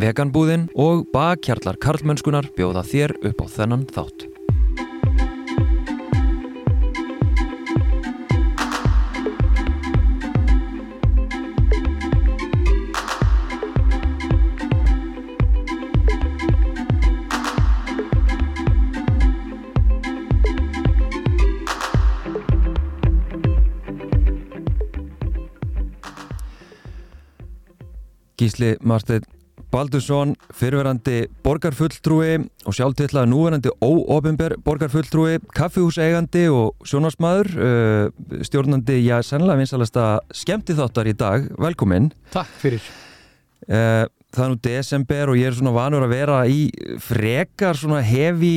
Veganbúðin og bakkjarlar Karlmennskunar bjóða þér upp á þennan þátt. Gísli Marsteinn Baldursson, fyrirverandi borgarfulltrúi og sjálftillaði núverandi óofinber borgarfulltrúi, kaffihúseigandi og sjónasmaður, uh, stjórnandi, já, sannlega vinsalasta skemmti þáttar í dag. Velkomin. Takk fyrir. Það er nú desember og ég er svona vanur að vera í frekar svona hefi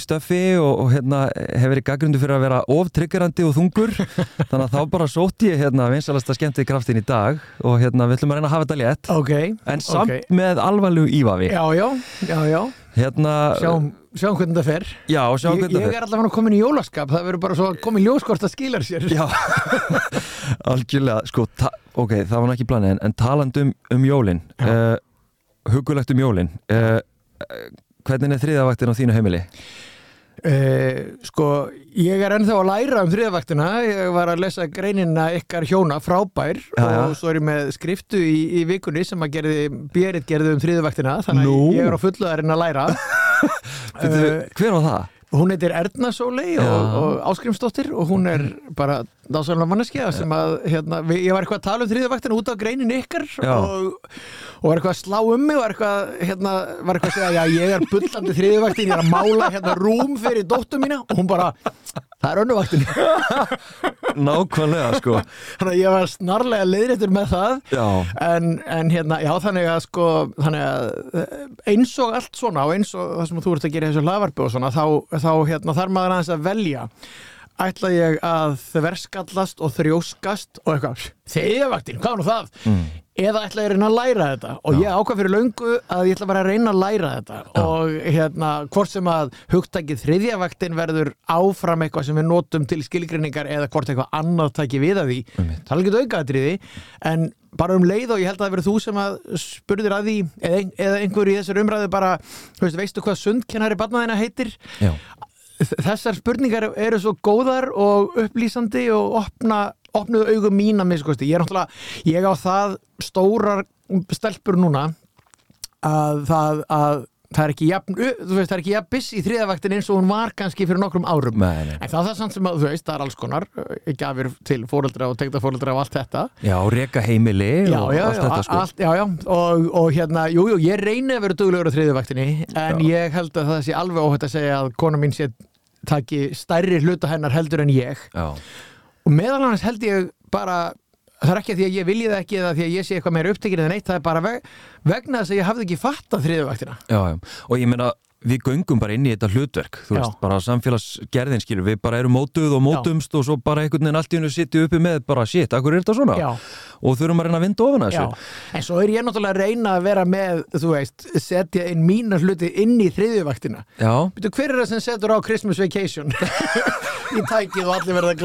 stöfi og, og hérna hefur verið gaggrundu fyrir að vera oftryggarandi og þungur. Þannig að þá bara sótt ég hérna vinsalasta skemmtið kraftin í dag og hérna við ætlum að reyna að hafa þetta létt. Okay, en samt okay. með alvarlegu ívafi. Já, já, já, já Hérna Sjáum, sjáum hvernig það fer. Já, sjáum hvernig það fer. Ég er allavega komin í jólaskap, það verður bara svo komin ljóskort að skila sér. Já, algjörlega, sko, ok, það var ekki planið en, en taland um, um jólin uh, hugulegt um jólin uh, hvernig er þriðavaktin á þínu heimili? Uh, sko, ég er ennþá að læra um þriðavaktina, ég var að lesa greinina ykkar hjóna frábær já, já. og svo er ég með skriftu í, í vikunni sem að gerði, Berit gerði um þriðavaktina þannig að ég er á fullu að læra Býtu, Hver var það? Hún heitir Erna Sólei og, og Áskrimsdóttir og hún er bara dásanlega manneskja sem að hérna, við, ég var eitthvað að tala um þriðavaktina út á greinin ykkar og, og var eitthvað að slá um mig og var eitthvað, hérna, var eitthvað að segja já ég er bullandi þriðavaktin, ég er að mála hérna rúm fyrir dóttu mína. Og hún bara það er önnuvaktin Nákvæmlega sko. Þannig að ég var snarlega leiðrættur með það. En, en hérna, já þannig að sko þannig að eins og allt svona og eins og það sem þú ert að gera í þessu hlaðvarpi og svona þá, þá hérna, þarf maður aðeins að velja ætla ég að þverskallast og þrjóskast og eitthvað, þegjavaktin, hvað er nú það? Mm. Eða ætla ég að reyna að læra þetta og Já. ég ákvað fyrir löngu að ég ætla bara að reyna að læra þetta Já. og hérna, hvort sem að hugtækið þriðjavaktin verður áfram eitthvað sem við notum til skilgrinningar eða hvort eitthvað annað tækir við að því mm. það er ekki aukaðatriði en bara um leið og ég held að það verður þú sem að spurður að því eða, eða einhver í þessar umræðu bara, veist, veistu hvað sundkennari barnaðina heitir Já þessar spurningar eru svo góðar og upplýsandi og opna, opnuðu augum mín að miskosti. Ég er náttúrulega, ég á það stórar stelpur núna að það, að það er ekki jafn, þú veist, það er ekki jafn biss í þriðavaktin eins og hún var kannski fyrir nokkrum árum nei, nei. en það er samt sem að, þú veist, það er alls konar gafir til fóreldra og tegta fóreldra og allt þetta Já, reyka heimili já, og já, allt þetta sko allt, Já, já, og, og hérna, jú, jú, ég reyni að vera duglegur á þriðavaktinni en já. ég held að það sé alveg óhætt að segja að kona mín sé taki stærri hluta hennar heldur en ég Já. og meðal annars held ég bara það er ekki að því að ég vilji það ekki eða því að ég sé eitthvað meira upptekinn en eitt, það er bara veg, vegna þess að ég hafði ekki fatt að þriðuvaktina Já, og ég meina við göngum bara inn í þetta hlutverk þú veist, Já. bara samfélagsgerðin skilur við bara erum mótuð og mótumst Já. og svo bara einhvern veginn allt í hennu sittu uppi með bara shit, akkur er þetta svona? Já. og þurfum að reyna að vinda ofan þessu. En svo er ég náttúrulega að reyna að vera með þú veist, setja inn mína hluti inn í þriðjuvaktina hver er það sem setur á Christmas Vacation? Í tækið og allir verða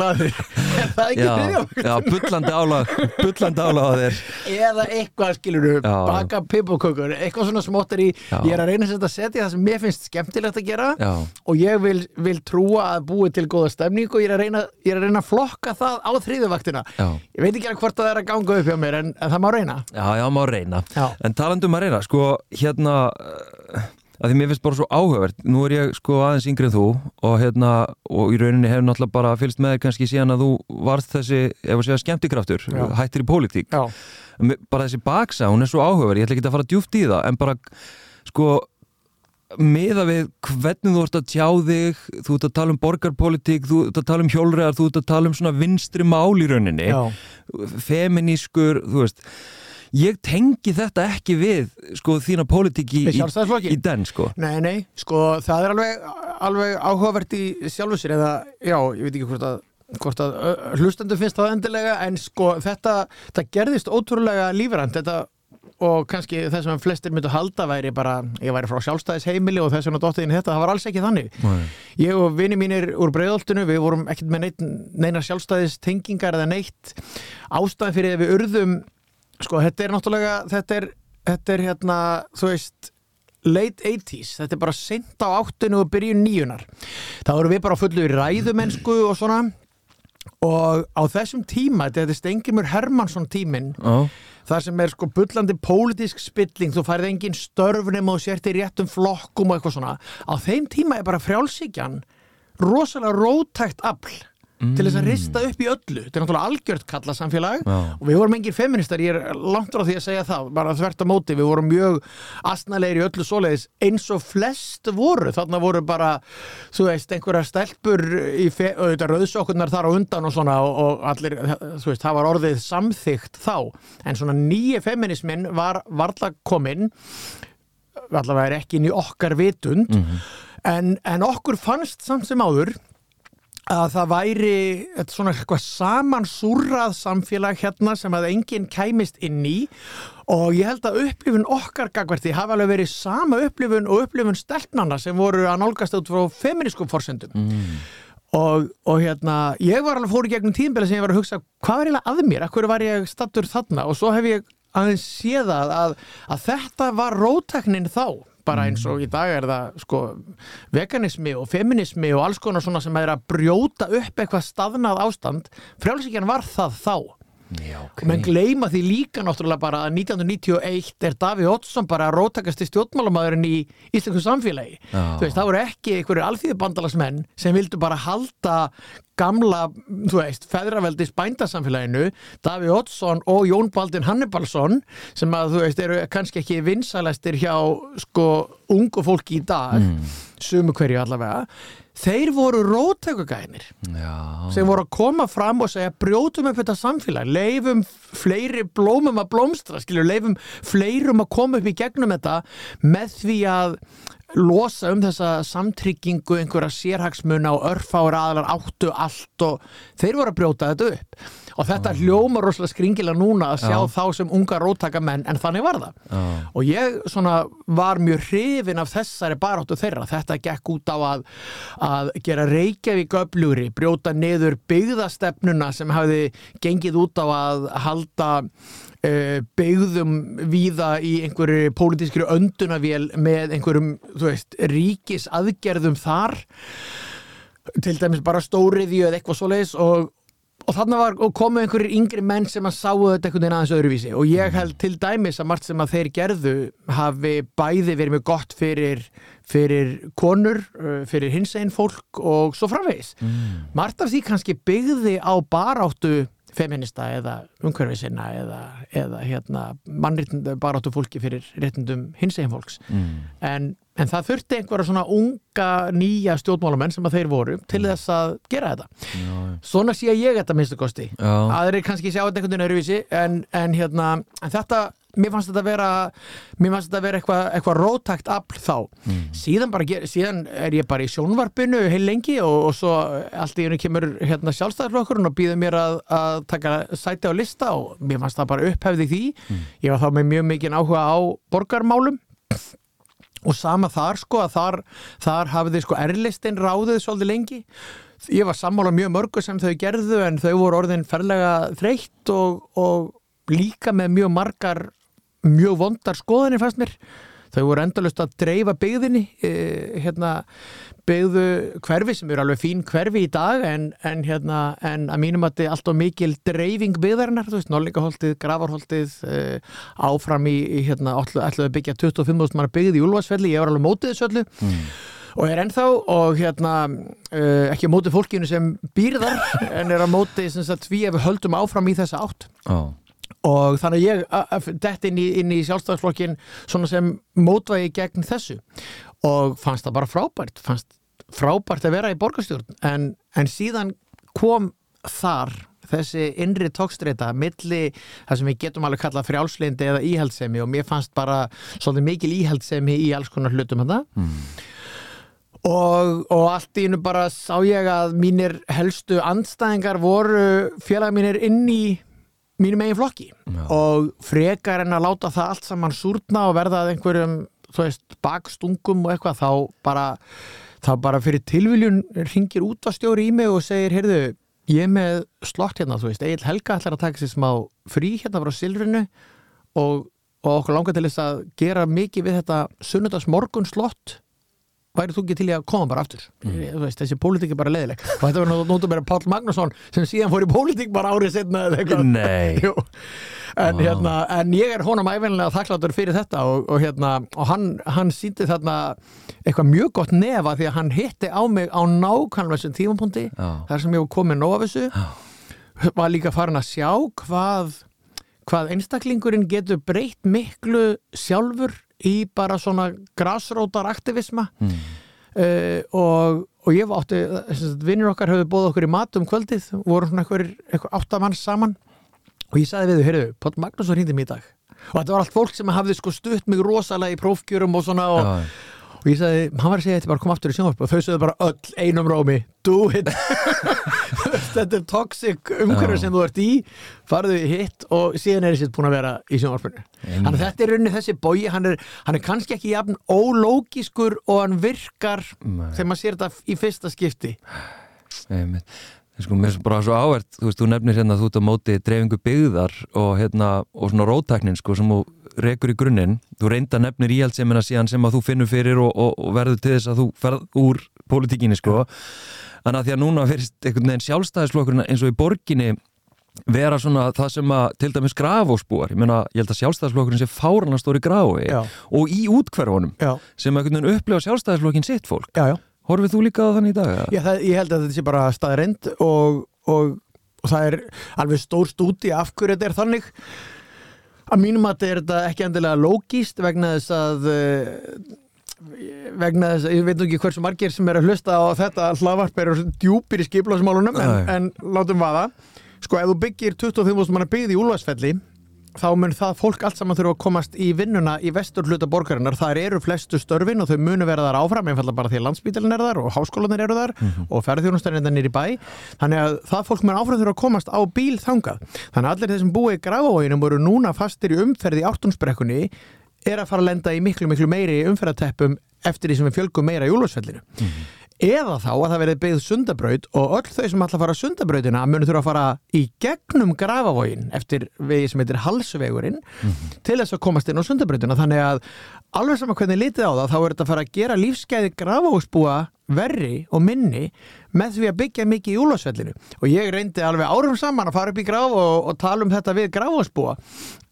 gladir er það ekki þriðjuvaktina? Já, bullandi álag bullandi álag á þér. Eða eitthvað skilur baka pipokökur, eitthvað svona smottir í. Ég er að reyna að setja það sem mér finnst skemmtilegt að gera Já. og ég vil, vil trúa að búi til góða stemning og ég er að reyna, er að, reyna að flokka það á þrýðuvaktina ég veit ekki hvort það er að ganga upp hjá mér en, en það má reyna. Já, já, má reyna. Já. en talandum að reyna, sko, hérna uh, að því mér finnst bara svo áhugavert. Nú er ég sko aðeins yngri en þú og hérna, og í rauninni hefur náttúrulega bara fylgst með kannski síðan að þú varst þessi ef að segja skemmtikraftur, hættir í pólitík. Bara þessi baksa, hún er svo áhugaverð. Ég ætla ekki að fara djúft í það en bara sko meða við hvernig þú ert að tjá þig þú ert að tala um borgarpolitík þú ert að tala um hjólregar, þú ert að tala um svona vinstri mál í rauninni. Já. feminískur, þú veist ég tengi þetta ekki við sko þína politík í, í, den sko. Nei, nei, sko það er alveg, alveg áhugavert í sjálfu sér eða, já, ég veit ekki hvort að hvort að hlustendu finnst það endilega en sko þetta, þetta gerðist ótrúlega lífrænt, þetta og kannski þess að flestir myndu halda væri bara, ég væri frá sjálfstæðisheimili og þess vegna dóttiðin þetta, það var alls ekki þannig Nei. ég og vini mínir úr bregðoltinu við vorum ekkert með neitt, neina sjálfstæðistengingar eða neitt ástæði fyrir að við urðum sko þetta er náttúrulega þetta er þetta er hérna, þú veist late 80s, þetta er bara sent á áttinu og byrjun nýjunar þá eru við bara fullu í ræðumennsku og svona. Og á þessum tíma, þetta er Stengimur Hermansson tíminn Já, það sem er sko bullandi pólitísk spilling, þú færði engin störfnum og sért í réttum flokkum og eitthvað svona. Á þeim tíma er bara frjálsíkjan rosalega rótækt afl til þess að rista upp í öllu. Þetta er náttúrulega algjört kalla samfélag Já. og við vorum engin feministar, ég er langt frá því að segja það bara þvert á móti, við vorum mjög asnalegir í öllu svoleiðis eins og flest voru, þarna voru bara þú veist, einhverja stelpur í rauðsokkurnar þar á undan og svona og, og allir, þú veist, það var orðið samþygt þá, en svona nýji feminismin var varla kominn allavega er ekki inn í okkar vitund en, en okkur fannst samt sem áður að það væri svona eitthvað samansúrrað samfélag hérna sem að enginn kæmist inn í. Og ég held að upplifun okkar gagverti hafa alveg verið sama upplifun og upplifun stelpnana sem voru að nálgast út frá feminískum forsendum. Og, og hérna ég var alveg fór í gegnum tíðinbila sem ég var að hugsa hvað var eiginlega að mér, akkur var ég stattur þarna? Og svo hef ég aðeins séð að, að, að þetta var rótæknin þá bara eins og í dag er það sko veganismi og feminismi og alls konar svona sem er að brjóta upp eitthvað staðnað ástand. Frjálsíkjan var það þá já, ok. Og menn gleyma því líka náttúrulega bara að 1991 er Daví Oddsson bara rótakasti stjórnmálamæðurinn í íslensku samfélagi. Veist, það voru ekki einhverjir alþýðubandalagsmenn sem vildu bara halda gamla, þú veist, feðraveldis bændasamfélaginu, Daví Oddsson og Jón Baldin Hannibalsson sem að, þú veist, eru kannski ekki vinsælastir hjá, sko, ungu fólki í dag, sumu hverju allavega, þeir voru róttökugænir Já, sem voru að koma fram og segja brjótum upp þetta samfélag, leifum fleiri blómum að blómstra, skilur, leifum fleirum að koma upp í gegnum þetta með því að losa um þessa samtryggingu einhverja sérhagsmuna og örfáur aðlar áttu allt og þeir voru að brjóta þetta upp. Og þetta hljómar rosalega skringilega núna að sjá Já. þá sem unga róttaka menn en þannig var það. Já, og ég svona var mjög hrifin af þessari baráttu þeirra. Þetta gekk út á að, að gera Reykjavík öflugri, brjóta niður byggðastefnuna sem hafði gengið út á að halda uh, byggðum víða í einhverju pólitískri öndunavél með einhverjum, þú veist, ríkis aðgerðum þar til dæmis bara stóriðju eða eitthvað svoleiðis og og þarna var, og komu einhverjir yngri menn sem að sáu þetta einhvern veginn aðeins öðruvísi. Og ég held til dæmis að margt sem að þeir gerðu hafi bæði verið mjög gott fyrir, fyrir konur, uh, fyrir hinsegin fólk og svo framvegis. Mm. margt af því kannski byggði á baráttu feminista eða umhverfisinna eða, eða hérna, mannréttindu baráttu fólki fyrir réttindum hinsegin fólks. Mm. en, en það þurfti einhverja svona unga nýja stjórnmálamenn sem að þeir voru til þess að gera þetta. Já, Svona sé ég þetta minnstu kosti. Já, aðrir kannski sjá þetta einhvern veginn öruvísi en, en hérna, en þetta mér fannst þetta vera mér fannst þetta vera eitthvað eitthva rótakt afl þá. Mm. síðan, bara, síðan er ég bara í sjónvarpinu heil lengi og, og svo allt í henni kemur hérna sjálfstæðarflokkurinn og býður mér að, að taka sæti á lista og mér fannst það bara upphefði því. Ég var þá með mjög mikið áhuga á borgarmálum og sama þar sko að þar, þar hafði sko erlistin ráðið svolítið lengi. Ég var sammála mjög mörgu sem þau gerðu en þau voru orðin ferlega þreytt og, og líka með mjög margar mjög vondar skoðanir fannst mér. Þau voru endalust að dreifa byggðinni e, hérna byggðu hverfi sem eru alveg fín hverfi í dag en, en hérna en að mínum að þetta er alltaf mikil dreifing byggðarinnar, Norlingaholtið, Gravarholtið e, áfram í, í hérna, ætlu að byggja 25.000 manna byggð í Úlfarsfelli, ég var alveg mótið þessu öllu. Mm. og er ennþá og hérna uh, ekki á móti fólkinu sem býr þar en er á móti sem sagt við höldum áfram í þessa átt. Já, og þannig ég dett inn í, inn í sjálfstæðsflokkin svona sem mótvægi gegn þessu. Og fannst það bara frábært fannst frábært að vera í borgarstjórn. En, en síðan kom þar þessi innri tókstreita milli það sem við getum alveg kallað frjálslindi eða íhaldsemi og mér fannst bara svolítið mikil íhaldsemi í alls konar hlutum þetta mm. og, og allt í hennu bara sá ég að mínir helstu andstæðingar voru félag mínir inn í mínum eigin flokki Já. og frekar en að láta það allt saman súrna og verða að einhverjum veist, bakstungum og eitthvað þá bara, þá bara fyrir tilviljun ringir útvastjóri í mig og segir, heyrðu, ég er með slott hérna, þú veist, Egil Helga ætlar að taka sér smá frí hérna frá Silfrinu og, og okkur langar til þess að gera mikið við þetta sunnudags morgun slott væri þú ekki til í að koma bara aftur? Mm. veist, þessi pólitík er bara leðileg og þetta var nótum meira Pál Magnússon sem síðan fór í pólitík bara árið setna en, hérna, en ég er honum æfinlega þakkláttur fyrir þetta og, og, hérna, og hann, hann síndi þarna eitthvað mjög gott nefa því að hann hitti á mig á nákvæmlega þessum tímapunkti þar sem ég var komið nóg af þessu. Var líka farin að sjá hvað hvað einstaklingurinn getur breytt miklu sjálfur í bara svona grassrótar aktivisma. Mm. uh, og, og ég átti, vinnir okkar höfðu bóð okkur í mat um kvöldið, voru svona eitthvað áttamann saman. Og ég sagði við þau, heyrðu, Pótt Magnússon hindi mér í dag. Og þetta var allt fólk sem hafði sko stutt mig rosalega í prófkjörum og svona og, ja og ég sagði, hann var að segja þetta bara kom aftur í sjónvarp og þau sögðu bara öll einum rómi do it. Þetta er toxic umhverju sem þú ert í. Farðu hitt og síðan er þessi búin að vera í sjónvarpunni þannig að þetta er rauninni þessi bói hann er, hann er kannski ekki jafn ólógískur og hann virkar Nei. þegar maður sér þetta í fyrsta skipti. Nei, Sko, mér er bara svo áhvert, þú veist, þú nefnir hérna að þú ert á móti dreifingu byggðar og hérna, og svona rótæknin, sko, sem þú rekur í grunninn, þú reynda nefnir íhaldsemina síðan sem að þú finnur fyrir og, og, og verður til þess að þú ferð úr pólitíkinni, sko. Þannig að því að núna fyrst einhvern veginn sjálfstæðisflokkurinn eins og í borginni vera svona það sem að til dæmis grafósbúar, ég meina, ég held að sjálfstæðisflokkurinn sé fáran að stóri grái já. og í útkverfunum já. sem að upplefa sjálfstæðisflokkin sitt fólk. Já, Horfið þú líka á þannig í dag? Já, það, ég held að þetta sé bara staðrind og, og, og það er alveg stór stúti af hverju þetta er þannig. Að mínum að þetta er þetta ekki endilega lógíst vegna þess að eh, vegna þess að ég veit ekki hversu margir sem er að hlusta á þetta hlaðvarp eru djúpir í skiplásmálunum en, en látum vaða. Sko ef þú byggir 25.000 manna byggði í Úlvarsfelli þá mun það fólk allt saman þurfa að komast í vinnuna í vestur hluta borgarinnar, það eru flestu störfin og þau munu verða þar áfram, einfallega bara því að landsbítalinn er þar og háskólanir eru þar mm -hmm. og ferðjónustarinn er nýri bæ, þannig að það fólk mun áfram þurfa að komast á bíl þangað. Þannig að allir þeir sem búið í grafavóginum voru núna fastir í umferði í áttunsbrekkunni er að fara að lenda í miklu miklu meiri umferðateppum eftir því sem við fjölgum meira í úlvarsfellinu mm -hmm eða þá að það verði byggð sundabraut og öll þau sem ætla að fara sundabrautina munir þurfa að fara í gegnum grafavógin eftir vegi sem heitir halsvegurinn mm -hmm. til þess að komast inn á sundabrautina. Þannig að alveg saman hvernig litið á það þá er þetta að fara að gera lífskeiði grafavógsbúa verri og minni með því að byggja mikið í úlásvellinu og ég reyndi alveg árum saman að fara upp í graf og, og tala um þetta við grafavógsbúa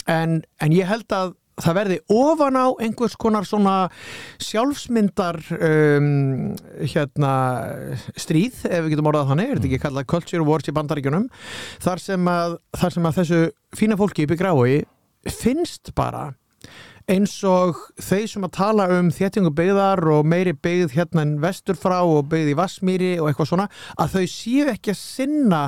en, en ég held að það verði ofan á einhvers konar svona sjálfsmyndar um, hérna stríð, ef við getum orðað þannig, er þetta ekki mm. kallað culture wars í bandaríkjunum þar sem að, þar sem að þessu fína fólki í grái finnst bara eins og þeir sem að tala um þéttingu byggðar og meiri byggð hérna en vesturfrá og byggð í Vassmýri og eitthvað svona, að þau séu ekki að sinna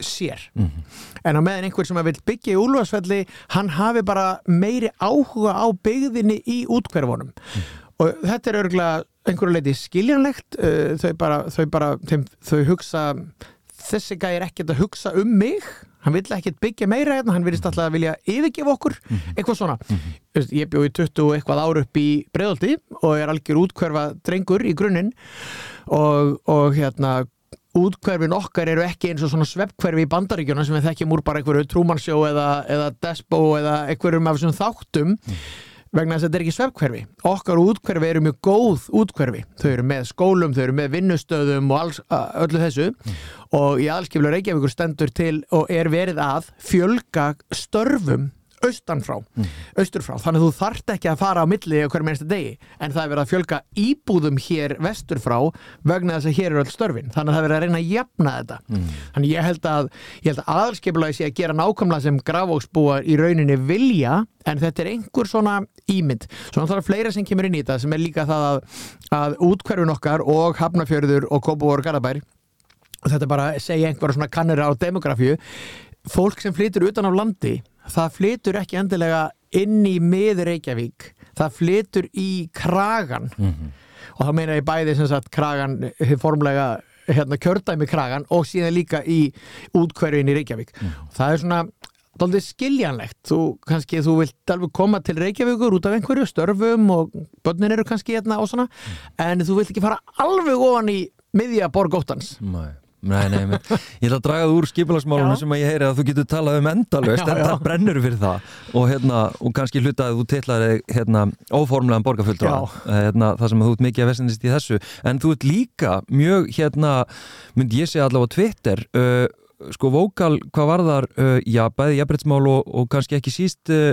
sér. Mm -hmm. en á meðan einhver sem vil byggja í úlvarsfelli hann hafi bara meiri áhuga á byggðinni í útkverfunum mm og þetta er örgulega einhverju leiti skiljanlegt uh, þau bara, þau, bara þeim, þau hugsa þessi gæði er ekkert að hugsa um mig. Hann vil ekkert byggja meira hérna, hann vilist alltaf að vilja yfirgefa okkur, -hmm. eitthvað svona. Mm -hmm. ég bjóði 20 eitthvað ára upp í bregðaldi og er algjör útkverfa drengur í grunninn. Og, og hérna útkverfin okkar eru ekki eins og svona sveppkverfi í bandaríkjuna sem við þekkjum úr bara einhverju trúmannsjó eða, eða despo eða einhverjum af þessum þáttum mm. vegna þess að þetta er ekki sveppkverfi okkar útkverfi eru mjög góð útkverfi þau eru með skólum, þau eru með vinnustöðum og alls, öllu þessu mm. og í aðalskiflu Reykjavíkur stendur til og er verið að fjölga störfum austanfrá, mm. austurfrá þannig að þú þart ekki að fara á milli hver mennstu degi en það er verið að fjölga íbúðum hér vesturfrá vegna þess að hér eru öll störfin þannig að það er verið að reyna að jafna þetta mm. þannig ég held að, að aðalskipulaði sé að gera nákvæmlega sem grafóksbúar í rauninni vilja en þetta er einhver svona ímynd svona þá er fleira sem kemur inn í þetta sem er líka það að, að útkverfun okkar og Hafnafjörður og Kópavór Garabær og þetta er bara að segja einhverja svona kannir á demografíu fólk sem flytur utan á landi það flytur ekki endilega inn í miður Reykjavík það flytur í kragan mm -hmm. og þá meina ég bæði sem sagt kragan, formlega hérna, kjördæmi kragan og síðan líka í útkverfin í Reykjavík mm -hmm. það er svona doldið skiljanlegt þú, kannski, þú vilt alveg koma til Reykjavíkur út af einhverju störfum og börnin eru kannski hérna og svona mm -hmm. en þú vilt ekki fara alveg ofan í miðja borgóttans Nei Nei, nei, men, ég ætla að draga það úr skipilagsmálunum sem að ég heyri að þú getur talað um endalvest en það brennur fyrir það. Og, hérna, og kannski hluta að þú teitlaði hérna, óformlegan borgarfulltrá hérna, það sem að þú ert mikið að vesendist í þessu. En þú ert líka mjög hérna, myndi ég segja allavega Twitter uh, sko vókal, hvað var þar uh, já, bæði jafnbrettsmál og, og kannski ekki síst uh,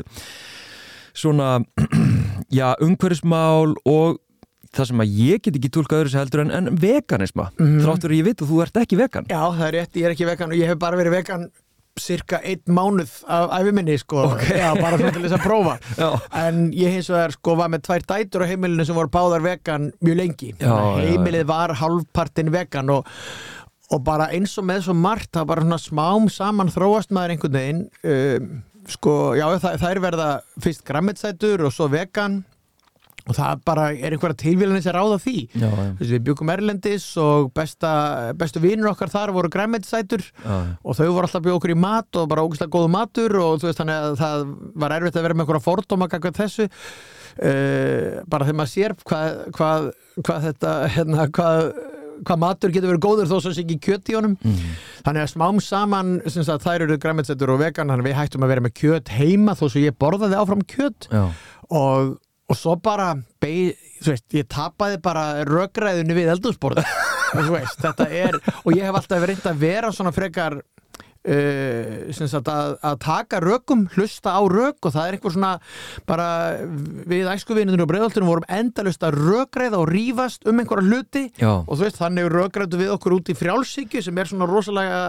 svona já, umhverfismál og það sem að ég get ekki tólka öðru sem heldur en, en veganisma, mm þráttur að ég veit að þú ert ekki vegan. Já, það er rétt, ég er ekki vegan og ég hef bara verið vegan cirka einn mánuð af æfiminni sko, okay. já, bara til þess að prófa. En ég hins vegar sko var með tvær dætur á heimilinu sem voru báðar vegan mjög lengi, já, heimilið já, var halvpartin vegan og, og bara eins og með svo margt, það bara svona smám saman þróast maður einhvern veginn um, sko, já það, það er verða fyrst grammetsætur og svo vegan og það bara er einhverja tilvílanir sem ráða því. Já, Þessi, við byggum Erlendis og besta, bestu vinnur okkar þar voru græmmetisætur og þau voru alltaf byggja okkur í mat og bara ógustlega góðu matur og þú veist þannig að það var erfitt að vera með einhverja fordóma kakvað þessu. Uh, bara þegar maður sér hvað, hvað, hvað þetta hérna, hvað, hvað matur getur verið góður þó sem sé ekki kjött í honum. Mm. þannig að smám saman að þær eru græmmetisætur og vegan þannig að við hættum að vera með kjött heima þó sem ég borðaði áfram kjött og og svo bara beig, veist, ég tapaði bara röggræðinu við eldursporð þetta er, og ég hef alltaf verið að vera svona frekar Uh, að, að taka rökum hlusta á rök og það er eitthvað svona bara við æskuvinunum og bregðaltunum vorum endalust að rökræða og rýfast um einhverja hluti. Já. og þú veist þannig rökræðu við okkur út í frjálsíkju sem er svona rosalega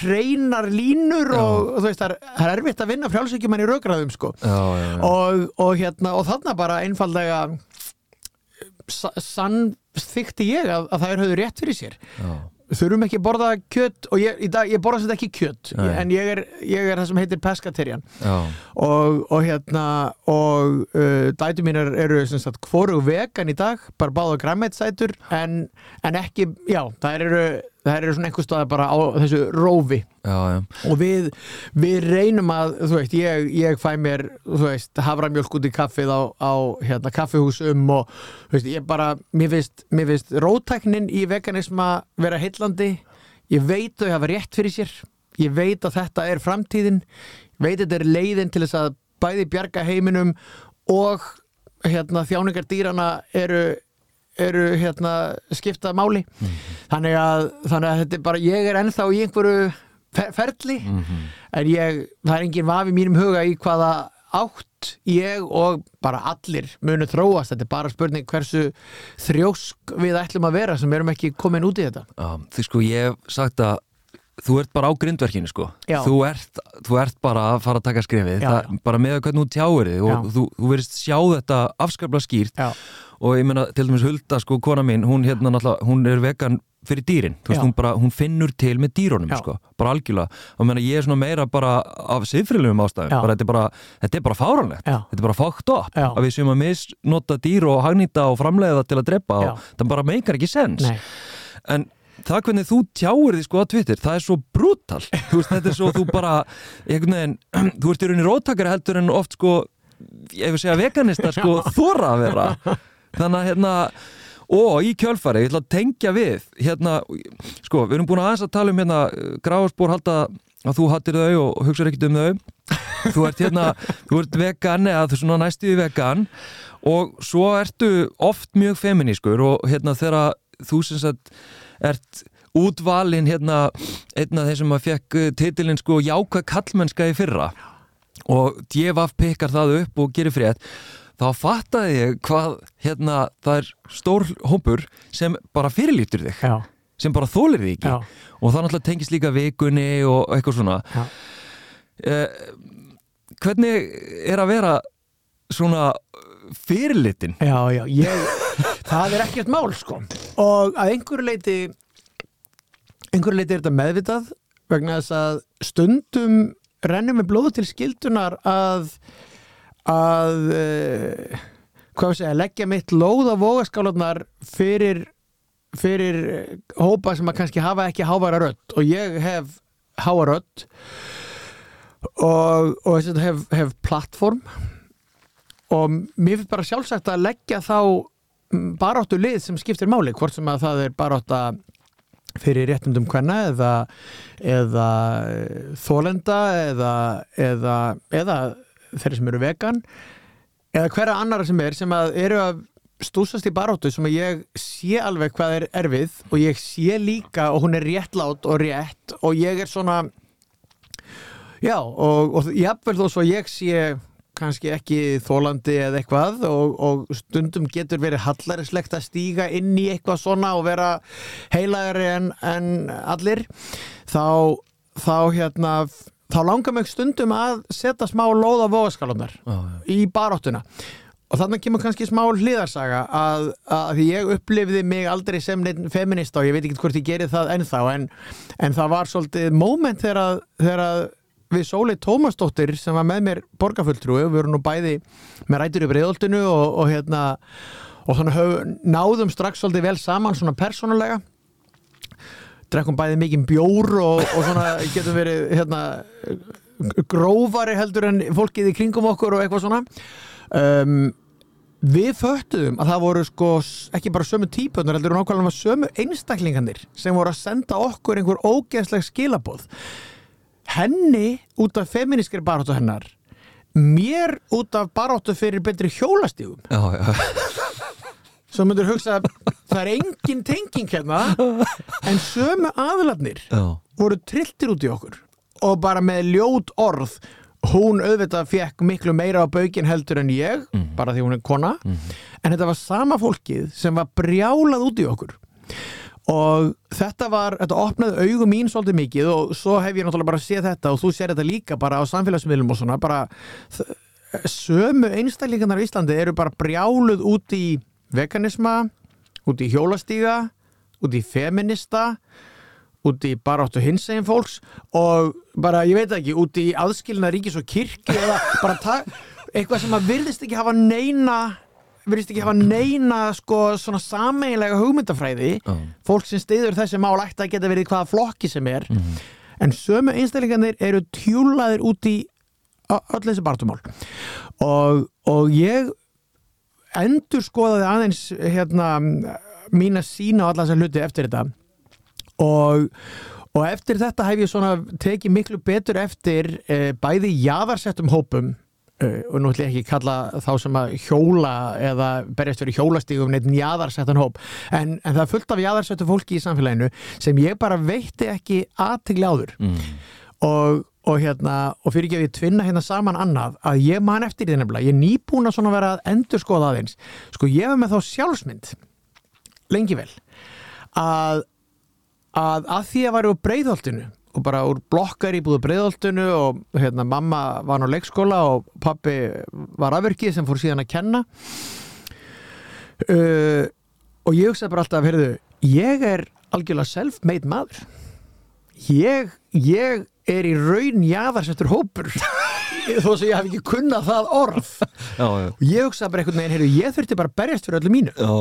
hreinar línur og, og þú veist það er, það er erfitt að vinna frjálsíkjum en í rökræðum sko. Já, og, og hérna og þarna bara einfallega sann þykti ég að, að það er höfðu rétt fyrir sér. Já þurfum ekki að borða kjött og ég, dag, ég borða þetta ekki kjött en ég er, ég er það sem heitir pescaterian og, og hérna og uh, dætu mín eru hvoru vegan í dag bara báða græmmeitsætur en, en ekki, já, það eru það eru svona einhver staði bara á þessu rófi. Já, já. og við við reynum að, þú veist, ég, ég fæ mér, þú veist, havramjölk út í kaffið á, á hérna, kaffihúsum og, þú veist, ég bara, mér finnst mér finnst rótæknin í veganisma vera heillandi, ég veit þau hafa rétt fyrir sér, ég veit að þetta er framtíðin, ég veit að þetta er leiðin til þess að bæði bjarga heiminum og hérna þjáningar dýrana eru eru hérna skiptað máli. Mm -hmm. þannig, að, þannig að þetta er bara ég er ennþá í einhverju fer ferli mm -hmm. en ég, það er enginn vafi mínum huga í hvaða átt ég og bara allir munu þróast, þetta er bara spurning hversu þrjósk við ætlum að vera sem erum ekki komin út í þetta. Já, Þú sko, ég hef sagt að þú ert bara á grindverkinu sko. Þú ert, þú ert bara að fara að taka skrifið já, það, já. bara með hvernig þú tjáir þig og þú, þú verist sjá þetta afskapla skýrt. Já og ég menna til dæmis Hulda sko, kona mín, hún hérna náttúrulega hún er vegan fyrir dýrin, þú veist, hún bara hún finnur til með dýrónum, sko, bara algjörlega. Og menna ég er svona meira bara af siðfriðlegum ástæðum, bara þetta er bara þetta er bara fáranlegt, þetta er bara fákt upp að við séum að misnota dýr og hagnýta og framleiða til að drepa og það bara meikar ekki sens. Nei. en það hvernig þú tjáir því sko á Twitter það er svo brutal, þú veist, þetta er svo þú bara, einhvern veginn, þú ert í rauninni róttakari heldur en oft sko ég vil segja veganista sko þóra að vera þannig að hérna og í kjölfari, ég ætla að tengja við hérna, sko, við erum búin að aðeins að tala um hérna, gráðspór halda að þú hattir þau og hugsaður ekkert um þau. Þú ert hérna, þú ert vegan eða þú er svona næstuði vegan og svo ertu oft mjög feminískur og hérna þegar þú sem sagt ert útvalin hérna einn af þeir sem að fekk titilinn sko jákvæð kallmennska í fyrra og djefaf pikkar það upp og gerir frétt þá fattaði ég hvað hérna það er stór hópur sem bara fyrirlýtur þig Já. sem bara þólir þig ekki Já. og það náttúrulega tengist líka vikunni og eitthvað svona eh, hvernig er að vera svona fyrirlýtin? Já, já, ég það er ekkert mál sko og að einhverju leiti einhverju leiti er þetta meðvitað vegna þess að stundum rennum við blóðu til skildunar að að uh, að leggja mitt lóð á vogaskálanar fyrir fyrir hópa sem að kannski hafa ekki hávara rött og ég hef háa rött og, og hef, hef plattform. Og mér finnst bara sjálfsagt að leggja þá baráttu lið sem skiptir máli. Hvort sem að það er barátta fyrir réttundum hvenna eða, eða eh, þólenda eða, eða, eða þeirri sem eru vegan eða hverja annara sem er sem að eru að stúsast í baróttu sem að ég sé alveg hvað er erfið og ég sé líka og hún er réttlátt og rétt og ég er svona já og, og jáfnvel þó svo ég sé kannski ekki þólandi eða eitthvað og, og stundum getur verið hallarislegt að stíga inn í eitthvað svona og vera heilagari en, en allir þá, þá hérna þá langar mig stundum að setja smá lóð á vóðaskalunar í baróttuna og þannig kemur kannski smá hliðarsaga að, að ég upplifði mig aldrei sem feminist og ég veit ekki hvort ég gerir það ennþá en, en það var svolítið moment þegar, þegar við Sólei Tómasdóttir sem var með mér borgarfulltrúi við vorum nú bæði með rætur í breyðoltinu og, og hérna og þannig náðum strax svolítið vel saman svona persónulega drekkum bæði mikið bjór og, og svona getum verið hérna grófari heldur en fólkið í kringum okkur og eitthvað svona. Um, við föttuðum að það voru sko ekki bara sömu típunar heldur en ákvæmlega sömu einstaklinganir sem voru að senda okkur einhver ógeðsleg skilabóð henni út af feminískri baróttu hennar mér út af baróttu fyrir betri hjólastígum. Já, já. Svo myndur hugsa það er engin tenging hérna en sömu aðlarnir voru trilltir út í okkur. Og bara með ljót orð. Hún auðvitað fekk miklu meira á baugin heldur en ég, mm. bara því hún er kona. Mm. en þetta var sama fólkið sem var brjálað út í okkur. Og þetta var, þetta opnaði augum mín svolítið mikið og svo hef ég náttúrulega bara séð þetta og þú sér þetta líka bara á samfélagsmiðlum og svona, bara sömu einstællingarnar í Íslandi eru bara brjáluð út í veganisma, út í hjólastíga út í feminista út í baráttu hinsegin fólks og bara, ég veit ekki, út í aðskilina ríkis og kirkju eða bara eitthvað sem að virðist ekki hafa neina verðist ekki hafa neina sko svona sameiginlega hugmyndafræði uh. fólk sem stiður þessi mál ætti að geta verið hvaða flokki sem er mm -hmm. en sömu einstaklingarnir eru tjúlaðir út í öll þessi bartumál og, og ég endur skoðaði aðeins hérna mín að sína á alla þessar hluti eftir þetta. Og og eftir þetta hef ég svona tekið miklu betur eftir eh, bæði jáðarsettum hópum Uh, og nú ætlum ég ekki kalla þá sem að hjóla eða berjast verið hjólastígum neitt njaðarsettan hóp. En, en það er fullt af njaðarsettu fólki í samfélaginu sem ég bara veitti ekki aðtegli áður. Mm. og, og hérna og fyrir ekki að ég tvinna hérna saman annað að ég man eftir því nefnilega, ég er nýbúin að svona vera að endur skoða aðeins, sko ég hef með þá sjálfsmynd lengi vel að að, að því að varu á breyðholtinu og bara úr blokkar í búðu breyðoltunu og hérna mamma var á leikskóla og pappi var afverkið sem fór síðan að kenna uh, og ég hugsaði bara alltaf heyrðu, ég er algjörlega self-made maður. Ég, ég er í raun jáðarsettur hópur. Þó sem ég hef ekki kunnað það orð. Já, já. og ég hugsaði bara einhvern veginn heyrðu, ég þurfti bara að berjast fyrir öllu mínu. Já,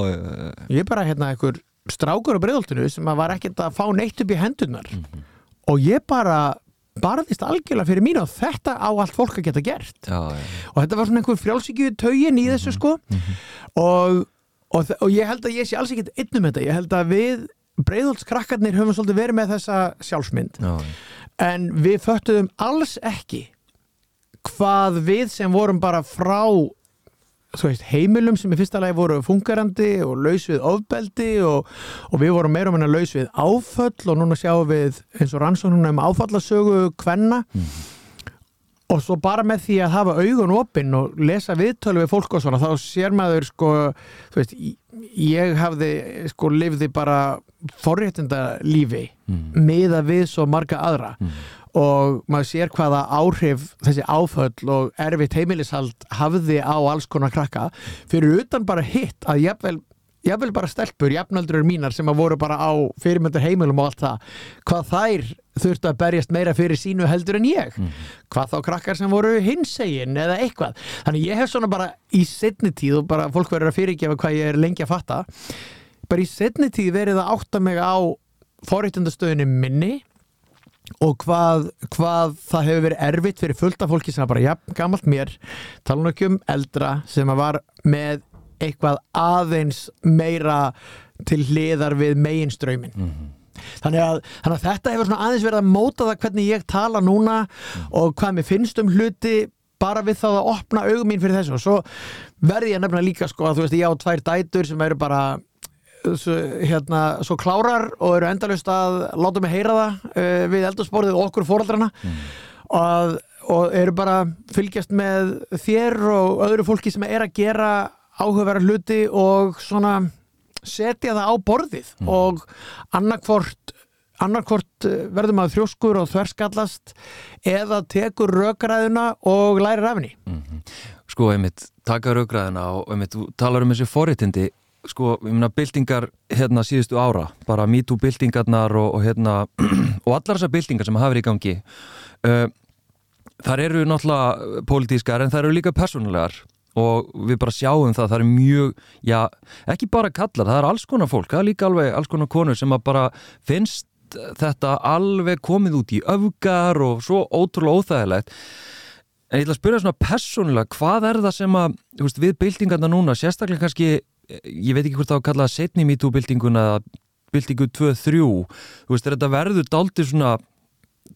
ég er bara hérna einhver strákur á breyðoltunu sem var ekkert að fá neitt upp í hendunar mm -hmm og ég bara barðist algjörlega fyrir mín og þetta á allt fólk að geta gert. Og þetta var svona einhver frjálsíkju taugin í þessu -hmm. sko. mm -hmm. og, og, og ég held að ég sé alls ekkert einnum þetta, ég held að við breyðhaldskrakkarnir höfum svolítið verið með þessa sjálfsmynd. Já, en við föttuðum alls ekki hvað við sem vorum bara frá veist, heimilum sem í fyrsta lagi voru fungerandi og laus við ofbeldi og, og við vorum meira um hennar laus við áföll og núna sjáum við eins og rannsóknuna um áfallasögu kvenna mm. og svo bara með því að hafa augun opinn og lesa viðtölu við fólk og svona þá sér maður sko veist, ég hafði sko lifði bara forréttinda lífi mm. miða við svo marga aðra. Mm. Og maður sér hvaða áhrif þessi áföll og erfitt heimilishald hafði á alls konar krakka. Fyrir utan bara hitt að jafnvel, jafnvel bara stelpur, jafnaldrur mínar sem að voru bara á fyrirmyndur heimilum og allt það hvað þær þurftu að berjast meira fyrir sínu heldur en ég mm. hvað þá krakkar sem voru hinsegin eða eitthvað, þannig ég hef svona bara í setni tíð og bara fólk verður að fyrirgefa hvað ég er lengi að fatta bara í setni tíð verið að átta mig á forréttundastöðinu minni og hvað, hvað það hefur verið erfitt fyrir fullta fólki sem var bara jafn gammalt mér tala nokkuð um eldra sem var með eitthvað aðeins meira til hliðar við meginströymin mm -hmm. þannig þannig að þetta hefur svona aðeins verið að móta það hvernig ég tala núna mm. og hvað mér finnst um hluti bara við þá að opna augum mín fyrir þessu og svo verði ég nefnilega líka sko að þú veist ég á tvær dætur sem eru bara svo, hérna, svo klárar og eru endalust að láta mig heyra það uh, við eldursporðið og okkur fóraldrana mm. og, og eru bara fylgjast með þér og öðru fólki sem er að gera áhugaverða hluti og svona setja það á borðið mm. og annarkvort annarkvort eh, verður maður þrjóskur og þverskallast eða tekur rökgræðuna og lærir af henni mm -hmm. Sko, einmitt, taka rökgræðuna og einmitt, talar um þessi forréttindi sko, ég meina, byltingar hérna síðustu ára, bara MeToo-byltingarnar og, og hérna, og allar þessar byltingar sem hafa verið í gangi uh, þar eru náttúrulega pólitískar en þar eru líka persónulegar og við bara sjáum það, það er mjög já, ekki bara kallar, það er alls konar fólk. Það er líka alveg alls konar konur sem að bara finnst þetta alveg komið út í öfgar og svo ótrúlega óþægilegt. En ég ætla að spyrja svona persónulega, hvað er það sem að veist, við byltingarna núna, sérstaklega kannski ég veit ekki hvort það á að kalla setni MeToo-byltinguna byltingu 2-3 þú veist, þetta verður daldi svona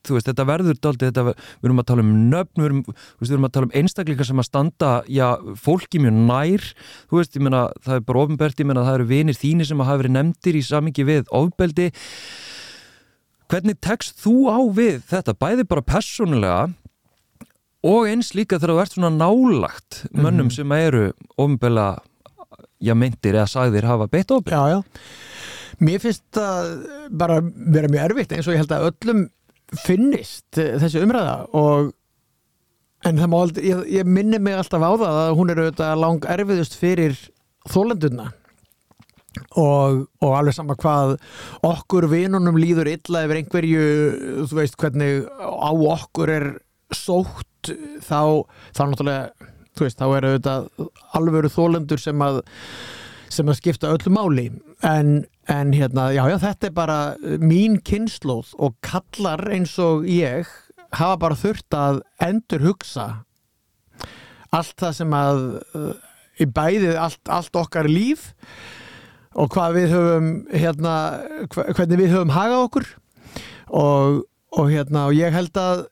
þú veist, þetta verður daldi, þetta, við erum að tala um nöfn, við erum, við erum að tala um einstakleika sem að standa, já, fólki mjög nær, þú veist, ég menna það er bara ofnbært, ég menna það eru vinir þínir sem að hafa verið nefndir í samingi við ofbeldi. Hvernig tekst þú á við þetta, bæði bara personulega og eins líka þegar þú ert svona nálagt mönnum mm sem eru ofnbæla já, myndir eða sagðir hafa beitt ofbel Já, já. Mér finnst það bara vera mjög erfitt eins og ég held að öllum finnist eh, þessi umræða og en það má aldrei, ég, ég minni mig alltaf á það að hún er auðvitað lang erfiðust fyrir þólenduna og, og alveg sama hvað okkur vinunum líður illa yfir einhverju, þú veist hvernig á okkur er sótt þá, þá náttúrulega þú veist, þá er auðvitað alvöru þólendur sem að sem að skipta öllu máli. En, en hérna, já, já, þetta er bara mín kynnslóð og kallar eins og ég hafa bara þurft að endur hugsa allt það sem að uh, í bæðið allt, allt okkar líf og hvað við höfum hérna, hvernig við höfum hagað okkur og, og hérna, og ég held að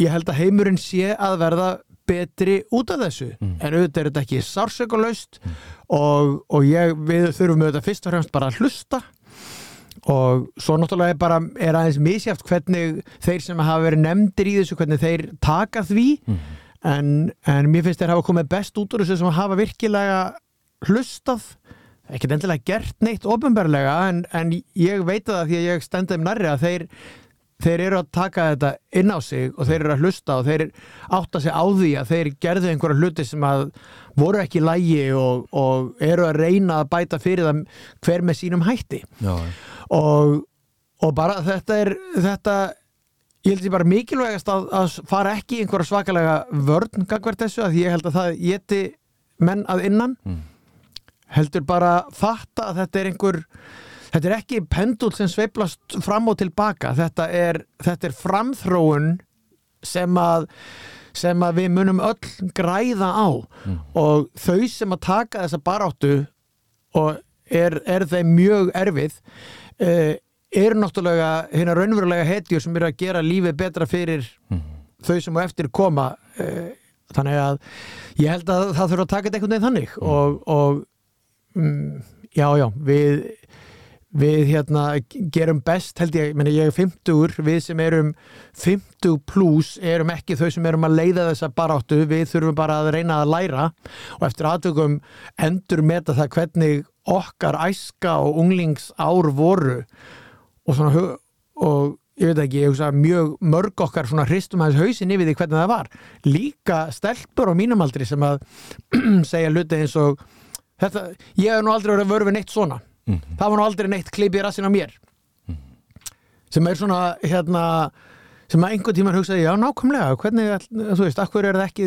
ég held að heimurinn sé að verða betri út af þessu mm. en auðvitað er þetta ekki sársökulegst mm. Og, og ég, við þurfum auðvitað fyrst og fremst bara að hlusta. Og svo náttúrulega er bara er aðeins misjáft hvernig þeir sem hafa verið nefndir í þessu hvernig þeir taka því. Mm. en, en mér finnst þeir hafa komið best út úr þessu sem hafa virkilega hlustað. Ekkert endilega gert neitt ofinbarlega en, en ég veit það því að ég stenda um nærri að þeir þeir eru að taka þetta inn á sig og þeir eru að hlusta og þeir átta sig á því að þeir gerðu einhverja hluti sem að voru ekki lægi og, og eru að reyna að bæta fyrir það hver með sínum hætti. Og, og bara þetta er þetta, ég held því bara mikilvægast að, að fara ekki einhverja svakalega vörn gangverð þessu að ég held að það geti menn að innan. Mm. heldur bara fatta að þetta er einhver þetta er ekki pendul sem sveiplast fram og tilbaka þetta er, þetta er framþróun sem að sem að við munum öll græða á mm. og þau sem að taka þessa baráttu og er, er þeim mjög erfið uh, er náttúrulega hérna raunverulega hetjur sem eru að gera lífið betra fyrir mm. þau sem á eftir koma uh, þannig að ég held að það þurfa að taka þetta einhvern veginn þannig mm. og, og um, já já við við hérna gerum best held ég, menn ég er 50 við sem erum 50 pluss erum ekki þau sem erum að leiða þessa baráttu, við þurfum bara að reyna að læra og eftir aðtökum endur með það hvernig okkar æska og unglingsár voru og svona og ég veit ekki, ég hugsa mjög mörg okkar svona hristum aðeins hausin yfir því hvernig það var. Líka stelpur á mínumaldri sem að segja luti eins og þetta, ég hef nú aldrei verið að vörfi neitt svona mm -hmm. það var nú aldrei neitt klip í rassin á mér mm -hmm. sem er svona hérna sem að einhvern tíma hugsaði, já nákvæmlega hvernig, þú veist, akkur er það ekki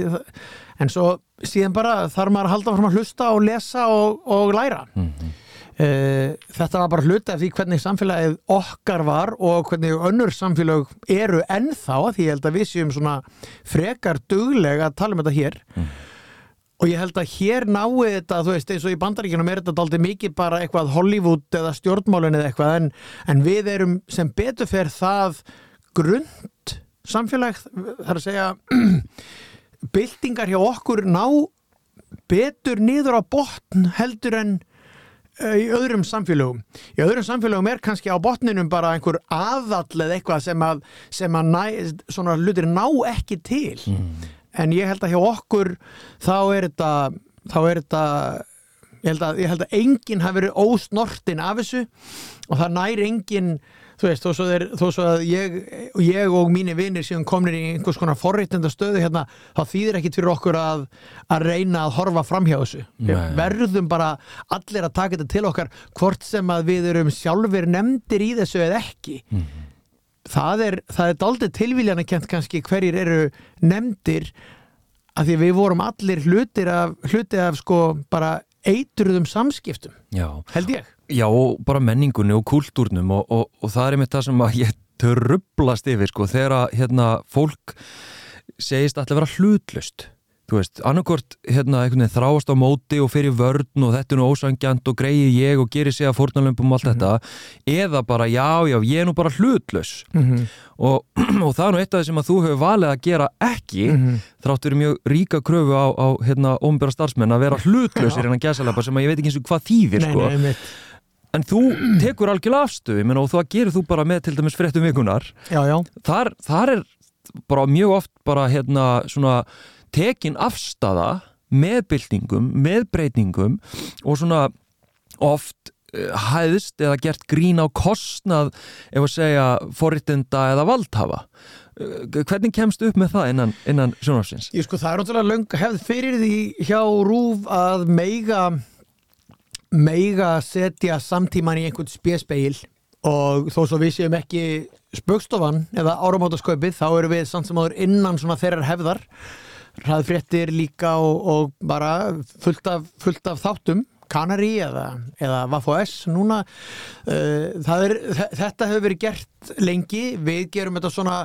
en svo síðan bara þarf maður að halda fram að hlusta og lesa og, og læra mm -hmm. uh, þetta var bara hluta af því hvernig samfélagið okkar var og hvernig önnur samfélag eru ennþá, því ég held að við séum svona frekar duglega að tala um þetta hér og ég held að hér náu þetta þú veist eins og í bandaríkjunum er þetta aldrei mikið bara eitthvað Hollywood eða stjórnmálun eða eitthvað en, en við erum sem betur fer það grund samfélag þar að segja byltingar hjá okkur ná betur niður á botn heldur en uh, í öðrum samfélögum. Í öðrum samfélögum er kannski á botninum bara einhver aðall eða eitthvað sem að, sem að næ, svona hlutir ná ekki til. Mm. En ég held að hjá okkur þá er þetta, þá er þetta ég held að, ég held að enginn hafi verið ósnortin af þessu og það næri enginn þú veist, þó svo, er, þó svo að ég, ég og mínir vinnir síðan komnir í einhvers konar forreitenda stöðu hérna, þá þýðir ekkit fyrir okkur að, að reyna að horfa fram hjá þessu. Við verðum bara allir að taka þetta til okkar hvort sem að við erum sjálfur nefndir í þessu eða ekki. Mm -hmm. Það er, það er daldið tilvíljana kent kannski hverjir eru nefndir að því við vorum allir hlutir af, hluti af sko bara eitruðum samskiptum, Já. held ég. Já, bara menningunni og kultúrnum og, og, og það er með það sem að ég trublast yfir sko, þegar að hérna, fólk segist alltaf vera hlutlust þú veist, annarkort hérna, þráast á móti og fyrir vörn og þetta er nú ósangjant og greiði ég og gerir sig að fórnalömpum og allt mm -hmm. þetta eða bara já, já, ég er nú bara hlutlus mm -hmm. og, og það er nú eitt af það sem að þú hefur valið að gera ekki mm -hmm. þrátt verið mjög ríka kröfu á, á hérna, ómbera starfsmenn að vera hlutlösir en að gæsa lepa sem að ég veit ekki eins og hvað þýðir nei, sko. nei, en þú tekur algjörlega afstöðu og þú gerir þú bara með til dæmis fréttum vikunar já, já. Þar, þar er bara mjög oft bara hérna svona tekin afstafa með byltingum, með breytingum og svona oft uh, hæðist eða gert grín á kostnað ef að segja forritenda eða valdhafa uh, hvernig kemst upp með það innan, innan sjónafsins? Ég sko það er náttúrulega löng hefð fyrir því hjá Rúf að meiga meiga setja samtíman í einhvern spjespeil og þó svo við séum ekki spökstofan eða áramátasköpið þá eru við samt sem áður innan svona þeirrar hefðar hraðfréttir líka og, og bara fullt af, fullt af þáttum. Kanari eða, eða Vafo-S núna uh, er, þetta hefur verið gert lengi. Við gerum þetta svona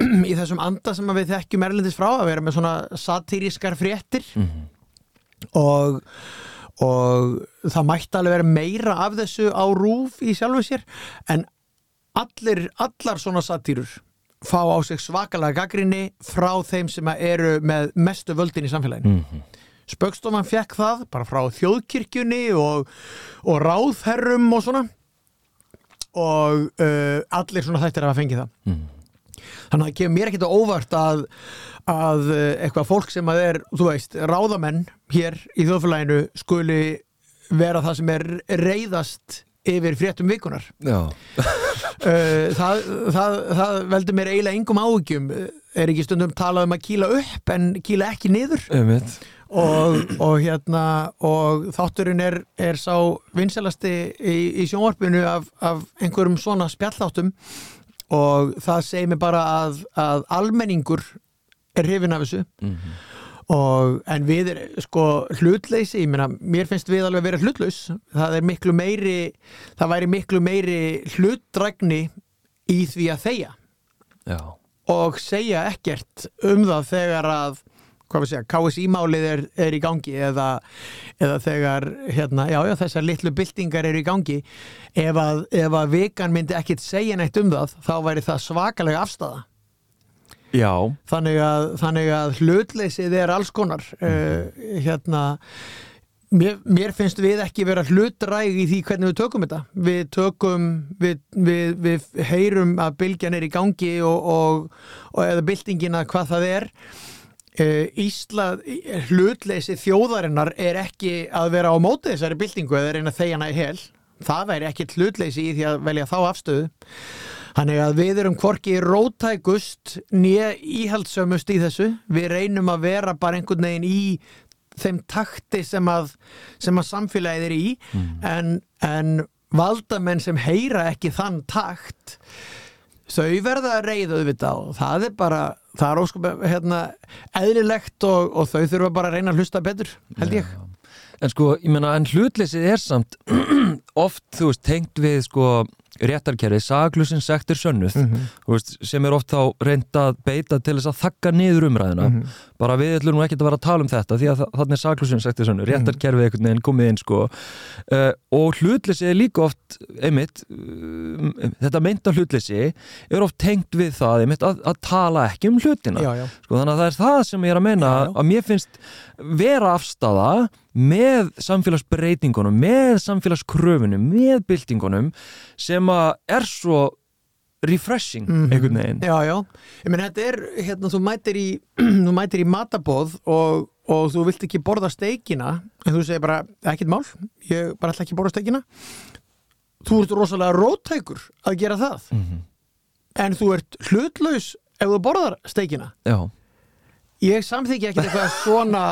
í þessum anda sem við þekkjum erlendis frá að vera með svona satíriskar fréttir. Mm -hmm. og og það mætti alveg vera meira af þessu á rúf í sjálfu sér en allir, allar svona satýrur fá á sig svakalega gaggrinni frá þeim sem eru með mestu völdin í samfélaginu. Mm -hmm. Spöggstofan fekk það bara frá þjóðkirkjunni og, og ráðherrum og svona og uh, allir svona þættir að fengi það. Mm -hmm. Þannig að það kemur mér ekkert á óvart að, að uh, eitthvað fólk sem að er, þú veist, ráðamenn hér í þjóðfélaginu skuli vera það sem er reyðast yfir fréttum vikunar eh, það, það, það veldur mér eiginlega engum áhugjum er ekki stundum talað um að kýla upp en kýla ekki niður. Og, og hérna og þátturinn er, er sá vinselasti í, í sjónvarpinu af, af einhverjum svona spjalláttum og það segir mér bara að, að almenningur er hrifin af þessu. Mm -hmm. Og, en við er sko hlutleysi, ég meina, mér finnst við alveg að vera hlutlaus, það er miklu meiri það væri miklu meiri hlutdragni í því að þeia Já. og segja ekkert um það þegar að hvað við segja, KSI-málið er, er í gangi eða, eða þegar hérna, já, já, þessar litlu byltingar eru í gangi. Ef að, ef að vikan myndi ekkert segja neitt um það þá væri það svakalega afstæða Já. Þannig að, þannig að hlutleysið er alls konar uh, hérna mér, mér finnst við ekki vera hlutræg í því hvernig við tökum þetta. Við tökum, við, við, við heyrum að bylgjan er í gangi og, og, og eða byltingina hvað það er. Uh, Ísla hlutleysi þjóðarinnar er ekki að vera á móti þessari byltingu eða reyna þegjana í hel. Það væri ekki hlutleysi í því að velja þá afstöðu Þannig að við erum hvorki rótækust nýja íhaldsömmust í þessu. Við reynum að vera bara einhvern veginn í þeim takti sem að, sem að samfélagið er í mm. en, en valdamenn sem heyra ekki þann takt þau verða að reyða auðvitað og það er bara, það er óskum hérna, eðlilegt og, og þau þurfa bara að reyna að hlusta betur, held ég. Ja. En sko, ég menna, en hlutleysið er samt oft, þú veist, tengt við sko réttarkerfið, saglusin sektir sönnuð mm -hmm. veist, sem er oft þá reynd að beita til þess að þakka niður umræðina Mhm. bara við ætlum nú ekki að vera að tala um þetta því að þa- þarna er saglusin sektir sönnuð, Mhm. réttarkerfið einhvern veginn komið inn sko uh, og hlutleysi er líka oft einmitt, uh, þetta meinta hlutleysi er oft tengt við það einmitt, að, að tala ekki um hlutina já, já. sko, þannig að það er það sem ég er að meina Já, já. að mér finnst vera afstafa með samfélagsbreytingunum með samfélagskröfunum með byltingunum sem að er svo refreshing Mhm. einhvern veginn. Já, já, ég menn þetta er hérna, þú mætir í, þú mætir í matabóð og, og þú vilt ekki borða steikina en þú segir bara, ekkert mál ég bara ætla ekki að borða steikina. Þú ert rosalega róttækur að gera það. Mhm. en þú ert hlutlaus ef þú borðar steikina. Já, ég samþykja ekki eitthvað svona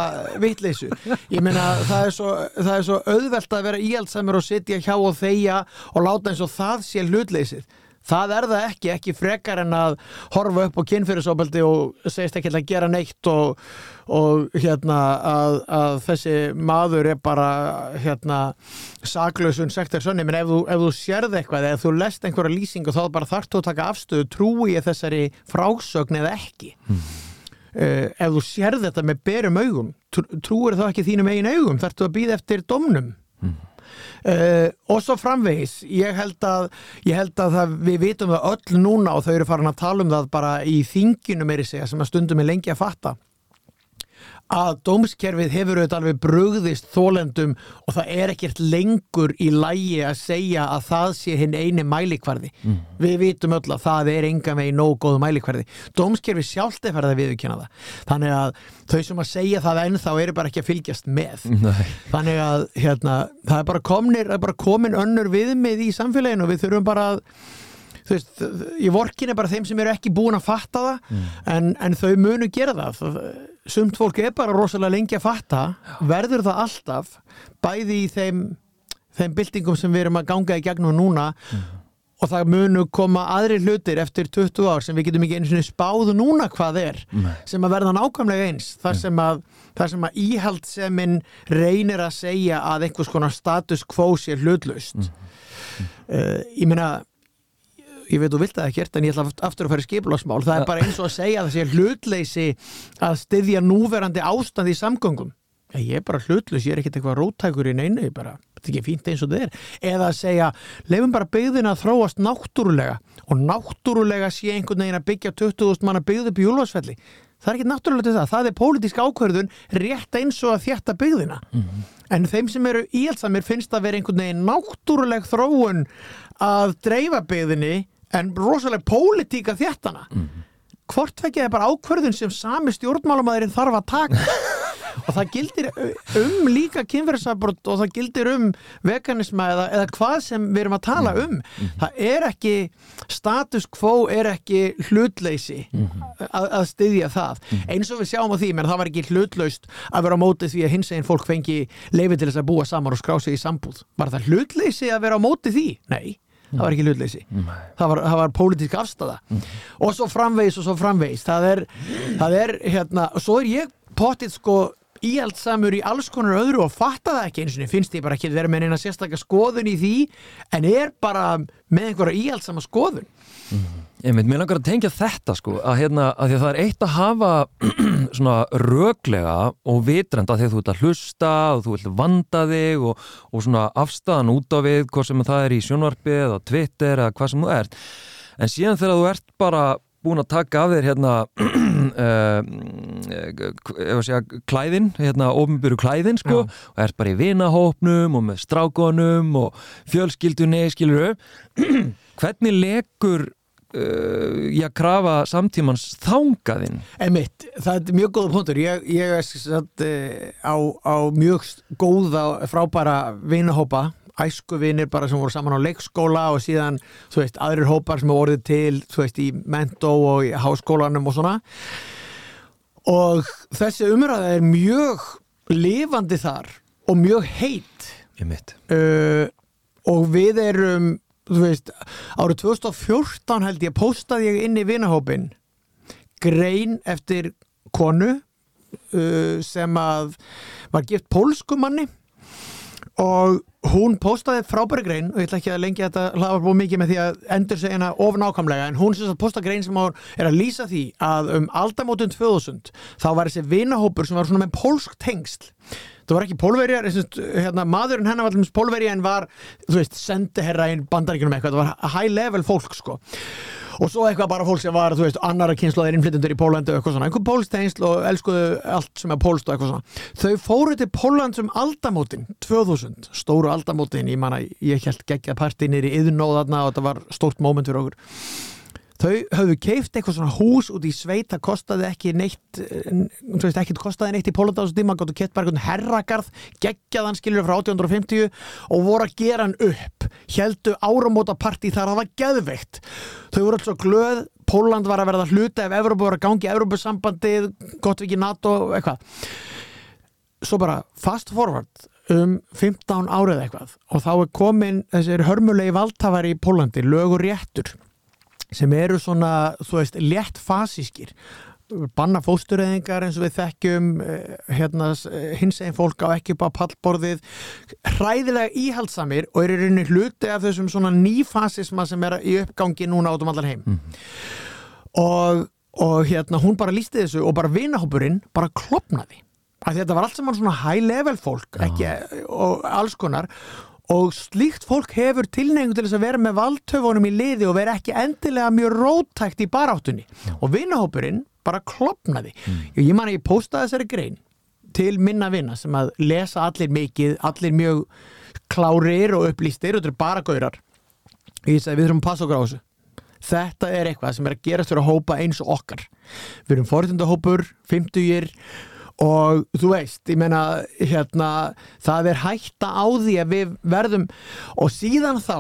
vittleysu ég meina það er, svo, það er svo auðvelt að vera íhaldsamur og sitja hjá og þeia og láta eins og það sé hlutleysið. Það er það ekki, ekki frekar en að horfa upp á kynfyrirsóbaldi og segist ekki að gera neitt og, og hérna að, að þessi maður er bara hérna saklausun sektar sönni, menn ef þú, þú sérð eitthvað eða þú lest einhverja lýsingu þá bara þarf þú að taka afstöðu, trúi ég þessari frásögn eða ekki uh, ef þú sérð þetta með berum augum trú, trúir þá ekki þínum eigin augum þarftu að býða eftir domnum uh, og svo framvegis ég held að, ég held að það, við vitum það öll núna og þau eru farin að tala um það bara í þinginu meiri segja sem að stundum er lengi að fatta að dómskerfið hefur auðvitað alveg brugðist þólendum og það er ekkert lengur í lægi að segja að það sé hinn eini mælikvarði. Við vitum öll að það er enga vegi nóg góð mælikvarði. Dómskerfið sjálft er farið að viðurkenna það. Þannig að þau sem að segja það ennþá eru bara ekki að fylgjast með. Nei. Þannig að hérna, það er bara komnir er bara komin önnur viðmið í samfélaginu og við þurfum bara að þú veist, ég vorkin er bara þeim sem eru ekki búin að fatta það en, en þau munu gera Það- sumt fólk er bara rosalega lengi að fatta verður það alltaf bæði í þeim þeim byltingum sem við erum að ganga í gegnum núna og það munu koma aðri hlutir eftir 20 ár sem við getum ekki einu sinni spáðu núna hvað er Nei. sem að verða nákvæmlega eins. Þar sem að, þar sem að íhaldsemin reynir að segja að einhvers konar status quo sé hlutlaust. Uh, ég meina ég veit þú vilt það ekkert en ég ætla aft- aftur að fara í skipulagsmál. Það er bara eins og að segja að það sé hlutleysi að styðja núverandi ástand í samgöngum. Ég er bara hlutlaus, ég er ekkert eitthvað róttækur í neinu, ég bara, þetta er ekki fínt eins og það er. Eða að segja, leifum bara byggðina að þróast náttúrulega og náttúrulega sé einhvern veginn að byggja 20.000 manna byggð upp í Júlfarsfelli það er ekki náttúrulega til það, það er pólitísk ákvörðun rétt eins og að þjætta byggðina. En þeim sem eru íhaldsamir finnst að vera einhvern veginn náttúruleg þróun að dreifa byggðinni en rosaleg pólitík að þjættana hvort vekja er bara ákvörðun sem sami stjórnmálamæðurinn þarf að taka. Og það gildir um líka kynferðisafbrot og það gildir um veganisma eða, eða hvað sem við erum að tala um. Það er ekki status quo er ekki hlutleysi að, að styðja það. Eins og við sjáum á því, menn það var ekki hlutlaust að vera á móti því að hins eginn fólk fengi leifi til þess að búa saman og skrá sig í sambúð. Var það hlutleysi að vera á móti því? Nei það var ekki hlutleysi. Það var, það var pólitísk afstæða og svo framvegis og svo framvegis. Það er, það er hérna og svo er ég potið sko íhaldsamur í alls konar öðru og fatta það ekki eins og finnst ég bara ekki að vera með eina sérstakka skoðun í því en er bara með einhverja íhaldsama skoðun Ég mynd, mér langar að tengja þetta sko að, hérna, að að það er eitt að hafa svona röglega og vitrenda því að þú ert að hlusta og þú vilt vanda þig og, og svona afstæðan út á við hvað sem það er í sjónvarpi eða Twitter eða hvað sem þú ert en síðan þegar þú ert bara búin að taka af þér hérna uh, segja, klæðin hérna ofnbyrju klæðin sko Já. og ert bara í vinahópnum og með strákonum og fjölskyldunni skilur hvernig lekur uh, ég krafa samtímans þángaðinn Emitt, það er mjög góða punktur. Ég, ég er satt, uh, á, á mjög góða frábæra vinahópa. Æskuvinir bara sem voru saman á leikskóla og síðan, þú veist, aðrir hópar sem orðið til, þú veist, í mentó og í háskólanum og svona. Og þessi umræða er mjög lifandi þar og mjög heit. Ég mitt uh, og við erum þú veist, árið 2014 held ég postaði ég inn í vinahópin grein eftir konu uh, sem að var gift pólskumanni og hún postaði frábæri grein og ég ætla ekki að lengja þetta hlaðar búið mikið með því að endur segja hana of nákvæmlega en hún sem posta grein sem er að lýsa því að um aldamótun 2000 þá var þessi vinahópur sem var svona með pólsk tengsl það var ekki pólverjar, hérna, maðurinn hennar var allmis pólverja en var, þú veist, sendiherra í bandaríkunum eitthvað, það var high level fólk sko. Og svo eitthvað bara fólk sem var, þú veist, annara kynnslóðir innflytjendur í Pólandi og eitthvað svona, einhver pólsteinsl og elskuðu allt sem er pólst og eitthvað svona. Þau fóru til Póland um aldamótin 2000, stóru aldamótin ég manna, ég held geggja partí nýri yðun og þarna og þetta var stórt móment fyrir okkur þau höfðu keift eitthvað svona hús út í sveit það kostaði ekki neitt veist ekki, það kostaði neitt í þessu tíma gáttu kett bara einhvern herragarð geggjaðan skilur frá 1850 og voru að gera hann upp heldu áramóta partí þar að það var geðveikt. Þau voru alltaf glöð Póland var að verða hluta ef Evrópa voru að gangi Evrópusambandið, gott ekki NATO eitthvað. Svo bara fast forward um 15 árið eitthvað og þá er komin þessir hörmulegi valdtafari í Pólandi lögur réttur sem eru svona, þú veist, létt fasískir. Banna fóstureyðingar eins og við þekkjum eh, hérna, hins eginn fólk á ekki á pallborðið hræðilega íhaldsamir og eru rauninni hluti af þessum svona nýfasisma sem er í uppgangi núna átum allar heim. Mm. og, og hérna hún bara lísti þessu og bara vinahópurinn bara klopnaði að þetta var allt saman svona high level fólk ekki, og alls konar og slíkt fólk hefur tilneingu til þess að vera með valdtöfunum í liði og vera ekki endilega mjög rótækt í baráttunni. Já. og vinnahópurinn bara klopnaði mm. ég man að ég postaði þessari grein til minna vinna sem að lesa allir mikið, allir mjög klárir og upplýstir. Og þetta er bara gaurar. Ég segi við þurfum að passa okkur á þessu. Þetta er eitthvað sem er að gerast fyrir að hópa eins og okkar. Við erum forðundahópur, 50-ir og þú veist, ég meina hérna, það er hætta á því að við verðum og síðan þá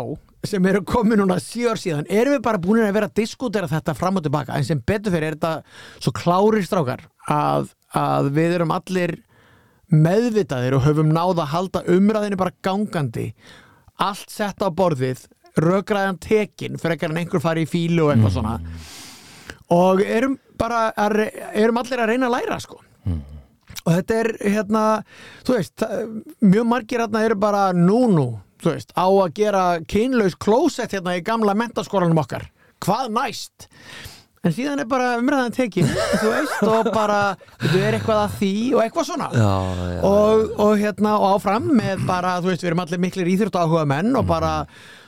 sem eru komið núna síðar síðan erum við bara búin að vera að diskutera þetta fram og tilbaka. En sem betur fyrir er þetta svo klári strákar að, að við erum allir meðvitaðir og höfum náða að halda umræðinu bara gangandi. Allt sett á borðið röggræðan tekin fyrir ekki að einhver fari í fílu og eitthvað mm. svona. Og erum bara að, erum allir að reyna að læra sko. Mm og þetta er hérna þú veist, mjög margir hérna eru bara nú-nú, þú veist, á að gera kynlaus klósett hérna í gamla mentaskólanum okkar, hvað næst? En síðan er bara umræðan tekið, þú veist, og bara þú er eitthvað að því og eitthvað svona. Já, já, og, og hérna og áfram með bara, þú veist, við erum allir miklir íþjórt áhuga menn og bara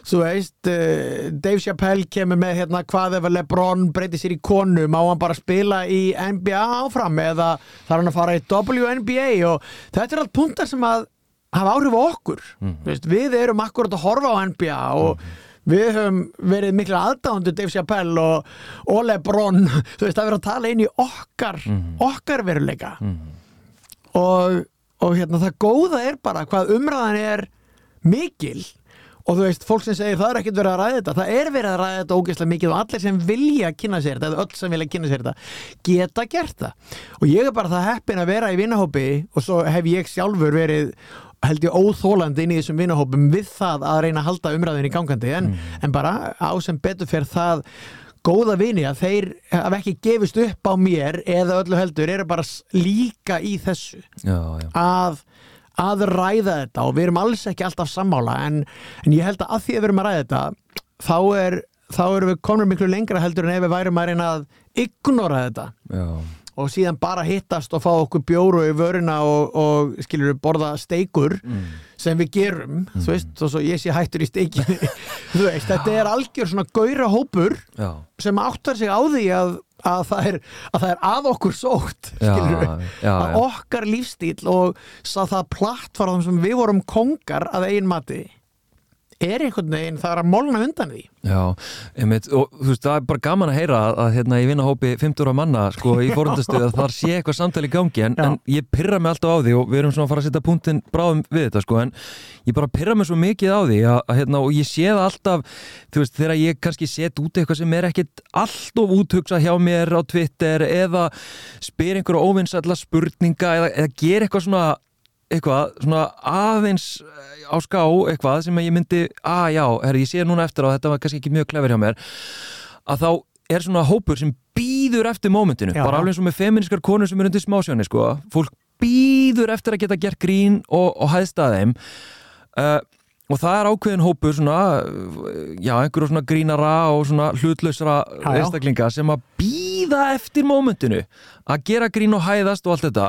þú veist, uh, Dave Chappelle kemur með hérna hvað ef Lebron breytir sér í konu, má hann bara spila í NBA áfram eða þarf hann að fara í WNBA og þetta er allt punktar sem að hafa áhrif á okkur, mm. veist, við erum akkurat að horfa á NBA og mm. við höfum verið miklu aðdándu Dave Chappelle og, og Lebron þú veist, það verður að tala inn í okkar mm. okkar veruleika og, og hérna það góða er bara hvað umræðan er mikil og þú veist, fólk sem segir það er ekkert verið að ræða þetta það er verið að ræða þetta ógeðslega mikið og allir sem vilja kynna sér þetta, eða öll sem vilja kynna sér þetta geta gert það og ég er bara það heppin að vera í vinnahópi og svo hef ég sjálfur verið held ég óþólandi inn í þessum vinnahópum við það að reyna að halda umræðin í gangandi en, mm. en bara á sem betur fyrir það góða vini að þeir haf ekki gefist upp á mér eða öllu heldur eru bara líka í þessu já, já. að að ræða þetta og við erum alls ekki alltaf sammála en, en ég held að að því að við erum að ræða þetta þá, er, þá erum við komin miklu lengra heldur en ef við værum að reyna að ignora þetta Já. og síðan bara hittast og fá okkur bjóru í vöruna og, og skiljur við borða steikur mm. sem við gerum mm. þú veist, og svo ég sé hættur í steikinu þú veist, þetta er algjör svona gaura hópur Já. sem áttar sig á því að að það er að, það er að okkur sótt já, já, að okkar lífstíl og það plattform sem við vorum kongar að einn mati er einhvern veginn, það er að molna undan því. Já, einmitt, og þú veist, það er bara gaman að heyra að, hérna ég vinna hópi 50 ára manna, sko, í fórhundastuði að það sé eitthvað samtali í gangi, en, en ég pyrra mig alltaf á því og við erum svona að fara að setja punktin bráðum við þetta, sko, en ég bara pyrra mig svo mikið á því að, að hérna, og ég sé það alltaf, þú veist, þegar ég kannski set út eitthvað sem er ekkit alltof úthugsa hjá mér á Twitter eða spyr einhverja óvinnsalla spurninga eða, eða ger eitthvað svona eitthvað svona aðeins eh, á ská eitthvað sem ég myndi að já, herri, ég sé núna eftir á þetta var kannski ekki mjög klefur hjá mér að þá er svona hópur sem býður eftir mómentinu, bara alveg eins og með feministkar konur sem er undir smásjóni, sko. Fólk býður eftir að geta gert grín og, og hæðst að þeim. Uh, og það er ákveðin hópur svona, já, einhverjum svona grínara og svona hlutlausra einstaklinga sem að býða eftir mómentinu að gera grín og hæðast og allt þetta.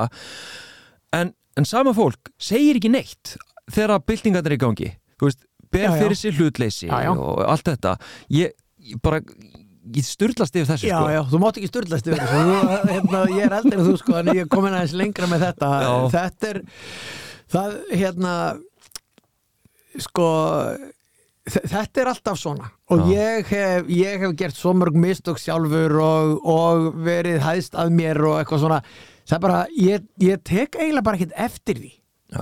En, en sama fólk segir ekki neitt þegar byltingarnir er í gangi. Þú veist, ber Já, já. fyrir sér hlutleysi Já, og allt þetta. Ég, ég bara, ég styrlast yfir þessu Já, sko. já, þú mátt ekki styrlast yfir þessu. Þú, hérna, Ég er eldri en þú sko en ég er komin aðeins lengra með þetta. Þetta er það, hérna sko þetta er alltaf svona. Og ég hef, ég hef gert svo mörg mistök sjálfur og, og verið hæðst að mér og eitthvað svona það er bara, ég, ég tek eiginlega bara ekkert eftir því.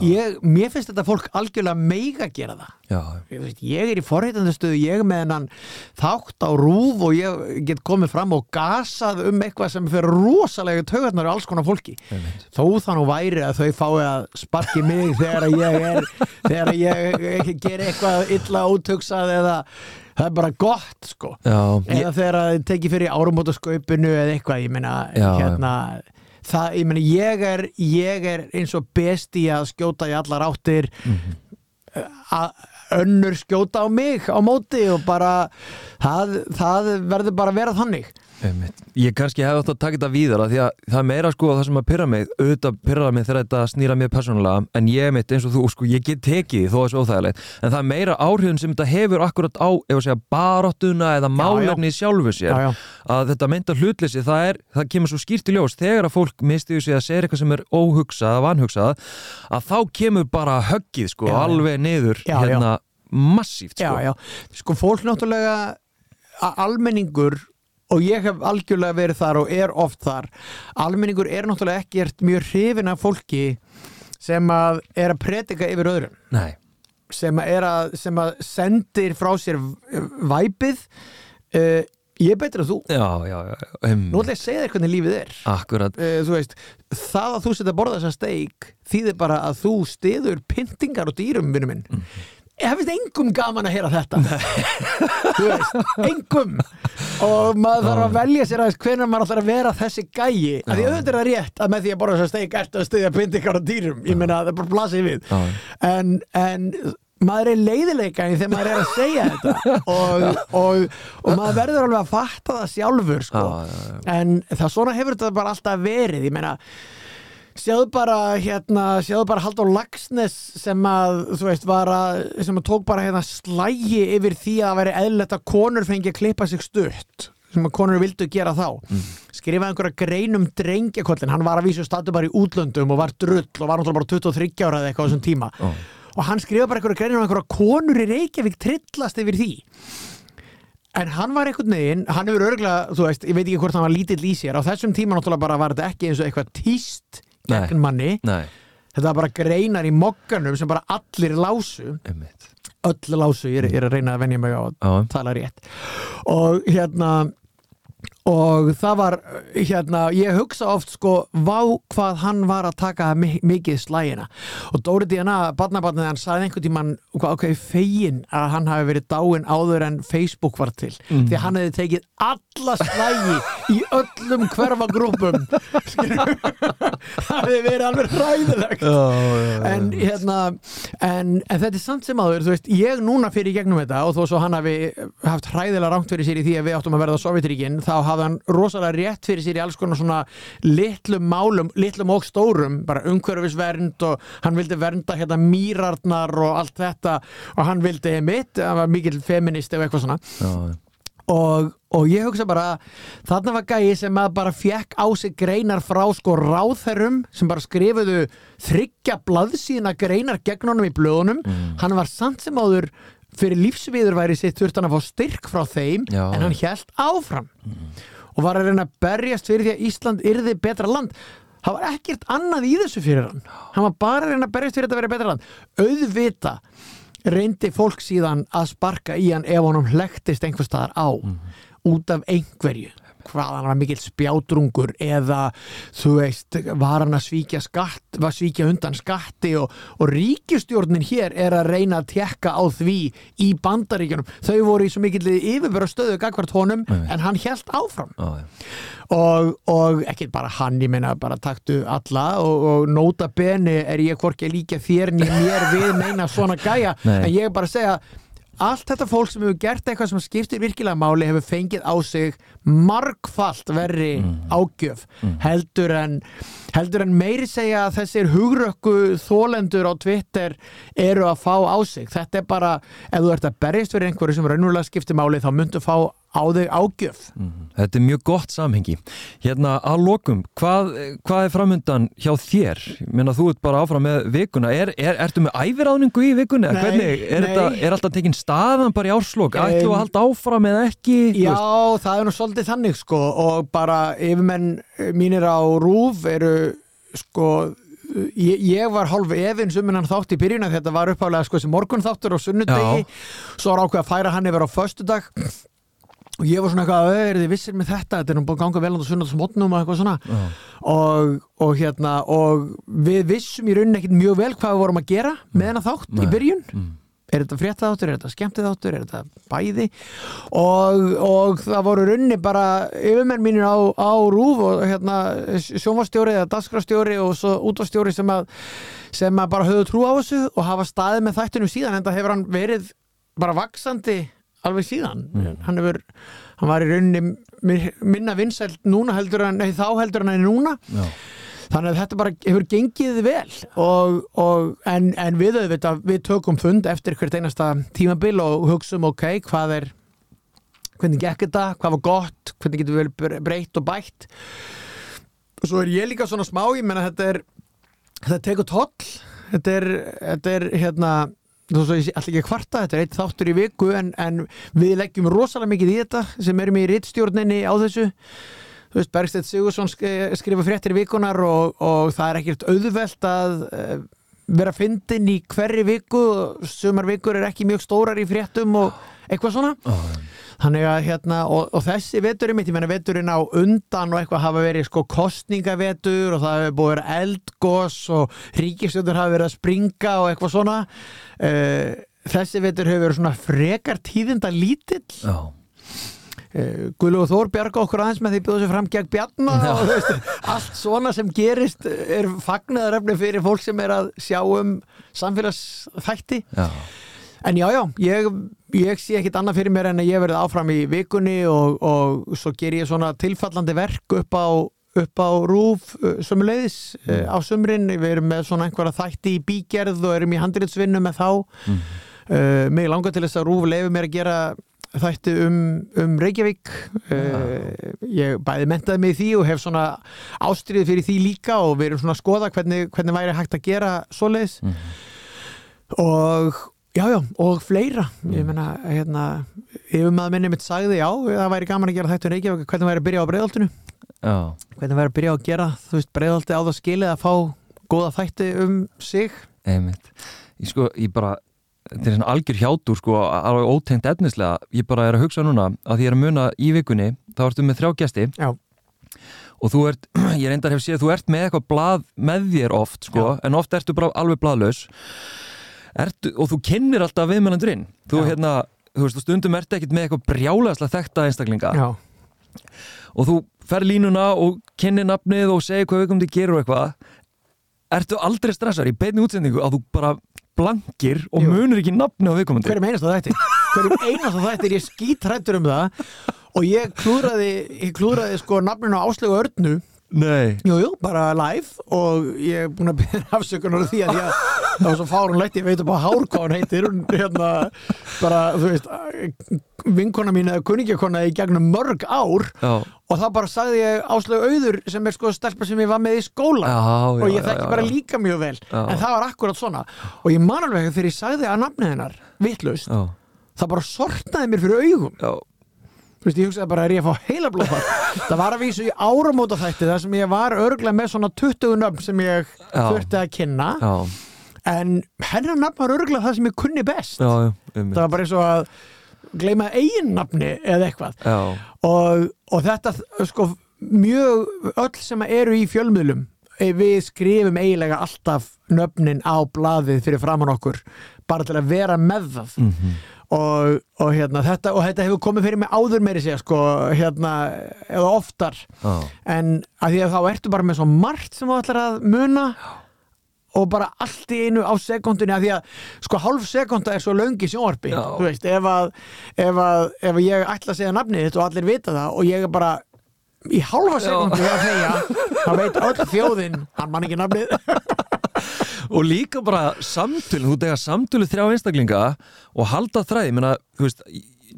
Ég, mér finnst þetta fólk algjörlega meiga gera það. Já, ég, veist, ég er í forréttandastöðu, ég með hennan þátt á rúf og ég get komið fram og gasað um eitthvað sem fyrir rosalega taugarnar og alls konar fólki. Einmitt. þó það nú væri að þau fái að sparki mig þegar að ég er þegar að ég ger eitthvað illa úthugsað eða það er bara gott sko. Já, ég, eða þegar að þið tekið fyrir árumótasköpunu eða eitthvað, ég meina Já, hérna, það, ég meina ég er, ég er eins og besti að skjóta í allar áttir Mhm. að önnur skjóta á mig á móti og bara það, það verður bara að vera þannig. Ég kannski hef átt að taka þetta víðar af því að það er meira sko það sem að pyrra mig auðvitað pyrra mig þegar þetta snýra mér persónulega en ég mitt eins og þú sko ég get tekið þó að þessu óþægilegt en það er meira áhrifin sem þetta hefur akkurat á ef að segja baróttuna eða málefni sjálfu sér. Já, já. að þetta mynda hlutleysi það er, það kemur svo skýrt í ljós þegar að fólk mistiðu sig að segja eitthvað sem er óhugsað eða vanhugsað að þá kemur bara höggið sko Já, alveg niður hérna massíft sko. Sko fólk náttúrulega að almenningur og ég hef algjörlega verið þar og er oft þar. Almenningur er náttúrulega ekkert mjög hrifin af fólki sem að er að predika yfir öðrum. Nei, sem að, er að, sem að sendir frá sér væpið. Uh, ég er betur en þú. Já, já, já um, nú ætla ég að segja þér hvernig lífið er. Uh, veist, það að þú setja að borða þessa steik þýðir bara að þú stiður pyntingar og dýrum, vinnu minn. Ég finnst engum gaman að heyra þetta? Veist, engum. Og maður þarf að velja sér aðeins hvenær maður ætlar að vera þessi gæi. Að því auðvitað er það rétt að með því að borða þessa steik ertu að stiðja pyntingar og dýrum. Ég meina það er bara blasið við. En, en maður er leiðileika í þegar maður er að segja þetta. Og, og, og maður verður alveg að fatta það sjálfur sko. en það svona hefur þetta bara alltaf verið. Ég meina sjáðu bara hérna, sjáðu bara Halldór Lagsnes sem að, þú veist, var að sem að tók bara hérna slægi yfir því að það væri eðlilegt að konur fengi að klippa sig stutt sem að konur vildu gera þá mm. skrifaði einhverja grein um drengjakollin hann var að vísu statu bara í útlöndum og var drull og var náttúrulega bara 23 ára eða eitthvað á þessum tíma Ó. og hann skrifaði bara einhverja grein um einhverja konur í Reykjavík trillast yfir því en hann var einhvern veginn hann hefur örgulega, þú veist, ég veit ekki hvort hann var lítill í sér á þessum tíma náttúrulega bara var þetta ekki eins og eitthvað Nei. Gegn manni. Nei, þetta var bara greinar í mokkanum sem bara allir lásu. Einmitt. Öll lásu, ég er, ég er að reyna að venja mig á að tala rétt. Og hérna og það var hérna, ég hugsa oft sko, vá hvað hann var að taka mi mikið slægina. Og Dóri Díana, barnabarnið hann sagði einhvern tímann, hvað ok, fegin að hann hafi verið dáin áður en Facebook var til, Mm. því hann hefði tekið alla slægi í öllum hverfagrúpum. Það hefði verið alveg ræðilegt já, já, en hérna en, en þetta er samt sem áður, þú veist, ég núna fyrir gegnum þetta og þó svo hann hafi haft hræðilega rangt fyrir sér í því að við áttum að verða Sovjetríkin, þá hafði hann rosalega rétt fyrir sér í alls konar svona litlum málum, litlum og stórum bara umhverfisvernd og hann vildi vernda hérna mýrarnar og allt þetta og hann vildi mitt, hann var mikill feminist eða eitthvað svona. Já, já. og, og ég hugsa bara þarna var gæi sem að bara fjekk á sig greinar frá sko ráðherrum sem bara skrifuðu þryggja blaðsíðna greinar gegn honum í blöðunum. Hann var samt sem áður fyrir lífsviður væri sitt þurft hann að fá styrk frá þeim Já. en hann held áfram. Og var að reyna að berjast fyrir því að Ísland yrði betra land. Það var ekkert annað í þessu fyrir hann. Hann var bara að reyna að berjast fyrir þetta að vera betra land. Auðvita reyndi fólk síðan að sparka í hann ef honum hlektist einhver staðar á út af einhverju hvað hann var mikill spjátrungur eða þú veist, var hann að svíkja skatt, var svíkja undan skatti og, og ríkistjórnin hér er að reyna að tekka á því í bandaríkjunum, þau voru í svo mikill yfirbara stöðu gagvart honum Nei. en hann held áfram já. og, og ekki bara hann, ég meina bara taktu alla og, og nota beni er ég hvorki að líka þér nýja mér við meina svona gæja Nei. en ég er bara að segja allt þetta fólk sem hefur gert eitthvað sem skiptir virkilega máli hefur fengið á sig margfalt verri ágjöf heldur en heldur en meiri segja að þessir hugrökku þólendur á Twitter eru að fá á sig. Þetta er bara, ef þú ert að berjast fyrir einhverju sem raunverulega skiptir máli þá myndu fá á þig ágjöf Þetta er mjög gott samhengi. Hérna að lokum, hvað, hvað er framundan hjá þér? Ég meina þú ert bara áfram með vikuna. Er, er, ertu með æfiráðningu í vikunni? Nei, Hvernig, er, nei. þetta, er alltaf tekin staðan bara í árslokk? Em, Ætlu að halda áfram eða ekki? Já, veist? það er nú svolítið þannig sko og bara yfirmenn mínir á RÚV eru sko ég, ég var hálf efins um hennan þátt í byrjun þetta var uppálega sko sem morgun þáttur á sunnudegi, svo var ákveð að færa hann yfir á föstudag og ég var svona eitthvað, "Ö, eru þið vissir með þetta? Þetta er nú búin að ganga vel á sunnudagsmotnum og eitthvað svona. Já. og, og hérna og við vissum í rauninni ekkit mjög vel hvað við vorum að gera með hennan þátt í Nei. byrjun. Mm. er þetta fréttaðáttur, er þetta skemmtiðáttur er þetta bæði? Og, og það voru runni bara yfirmenn mínir á, á rúf og hérna sjónvastjóri eða dagskrafstjóri og svo útvastjóri sem að sem að bara höfðu trú á þessu og hafa staðið með þættunum síðan en það hefur hann verið bara vaksandi alveg síðan. Hann hefur, hann var í rauninni mi- minna vinsælt núna heldur en þá heldur en hann er núna. Já. þannig að þetta bara hefur gengið vel og, og, en, en við auðvitað, við tökum fund eftir hvert einasta tímabil og hugsum ok, hvað er hvernig gekk þetta, hvað var gott hvernig getur við breytt og bætt. Og svo er ég líka svona smá ég menna þetta er þetta tekur toll. Þetta er, þetta er hérna þú svo ég sé alltaf ekki að kvarta, þetta er eitt þáttur í viku en, en við leggjum rosalega mikið í þetta sem erum í rittstjórninni á þessu. Þú veist, Bergstedt Sigursson sk- skrifa fréttir vikunar og, og það er ekkert auðvelt að uh, vera fyndin í hverri viku. Sumar vikur er ekki mjög stórar í fréttum og eitthvað svona. Já. Þannig að hérna, og, og þessi veturinn mitt, ég menna veturinn á undan og eitthvað hafa verið sko kostningavetur og það hefur búið að vera eldgos og ríkistjöndur hafa verið að springa og eitthvað svona uh, þessi vetur hefur verið svona frekar tíðinda lítill Já. uh, Guðlu og Þór bjarga okkur aðeins með því bjóðu sér fram gegn bjarna Já. og veist, allt svona sem gerist er fagnaðarefni fyrir fólk sem er að sjá um samfélagsþætti Já. En já, já, ég, ég sé ekkit annað fyrir mér en að ég verði áfram í vikunni og, og svo ger ég svona tilfallandi verk upp á upp á rúf sömuleiðis mm. á sumrin, við erum með svona einhverja þætti í bígerð og erum í handritsvinnu með þá Mm. uh, mig langar til þess að rúf leiði mér að gera þætti um, um Reykjavík uh, ég bæði mentaði mig í því og hef svona ástriðið fyrir því líka og við erum svona að skoða hvernig, hvernig væri hægt að gera svoleiðis Mm. og já, já, og fleira ég menna, hérna yfir maður minni mitt sagði, já, það væri gaman að gera þetta um Reykjavík, hvernig væri að byrja á breiðoltinu Já. hvernig væri að byrja á að gera, þú veist, breiðolti á það skilið að fá góða þætti um sig Einmitt. Ég sko, ég bara þetta er svona algjör hjátur sko alveg ótengt efnislega, ég bara er að hugsa núna að því ég er að muna í vikunni þá ertu með þrjá gesti Já. og þú ert, ég reyndar hef séð þú ert með eitthvað blað með þér oft sko, Já. en oft ertu bara alveg blaðlaus ertu, og þú kynnir alltaf viðmælandurinn þú hérna, þú veist, stundum ertu ekkit með eitthvað brjálæðslega þekta einstaklinga. Já, og þú fer línuna og kynni nafnið og segir hvað viðkomandi gerur og eitthvað. Ertu aldrei stressar í beinni útsendingu að þú bara blankir og Jú. munur ekki nafni á viðkomandi? Hverjum einasta þætti? Hverjum einasta þætti er ég skítrættur um það. Og ég klúraði ég klúraði sko nafninu á Áslegu Örnu Nei. Jú, jú, bara live og ég er búin að byrja afsökunar því að ég, það var svo fárunlegt, ég veit upp á hár hvað hann heitir. Hérna bara, þú veist, vinkona mín eða kunningjakona í gegnum mörg ár Já, og þá bara sagði ég Áslaug Auður sem er sko stelpa sem ég var með í skóla. Já, já og ég þekki bara líka mjög vel. En það var akkurat svona. Og ég man alveg þegar ég sagði að nafnið hennar vitlaust, Já, það bara sortnaði mér fyrir augum. Já, Þú veist, ég hugsaði bara er ég að fá heila blóðfar það var að vísu í áramóta þætti þar sem ég var örglega með svona 20 nöfn sem ég þurfti að kynna. Já, en hennar nafn var örglega það sem ég kunni best. Já, já það var bara eins og að gleyma eiginnafni eða eitthvað. Og, og þetta sko mjög öll sem eru í fjölmiðlum eh, við skrifum eiginlega alltaf nöfnin á blaðið fyrir framann okkur bara til að vera með það. Mhm, og, og, hérna, þetta, og þetta hefur komið fyrir mig áður meiri segja sko, hérna, eða oftar. Já, en að því að þá ertu bara með svo margt sem þú ætlar að muna og bara allt í einu á sekundinni að því að sko hálf sekunda er svo Já. þú veist, ef að, ef að ef ég ætla að segja nafnið þitt og allir vita það og ég er bara í hálfa sekundu að þegja þá veit öll þjóðin, hann man ekki nafnið og líka bara samtölu, þú dega samtölu þrjá einstaklinga og halda þræði, menna, þú veist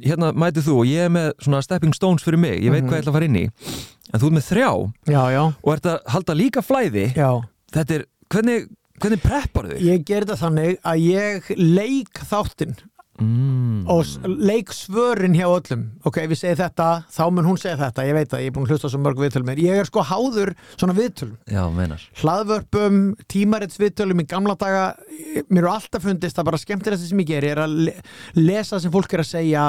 hérna mætið þú og ég er með svona stepping stones fyrir mig, ég veit hvað ég ætla að fara inn í en þú er með þrjá. Já, já, og ert að halda líka flæði. Já. Þetta er, hvernig, hvernig preppar þig? ég ger þetta þannig að ég leik þáttinn Mm. og leik svörin hjá öllum. Ok, ef ég segi þetta, þá mun hún segja þetta. Ég veit það, ég er búin að hlusta svo mörg viðtöl mér ég er sko háður svona viðtölum. Já, hlaðvörpum, tímaritsviðtölum í gamla daga, mér eru alltaf fundist að bara skemmtilegast sem ég geri er að le lesa sem fólk er að segja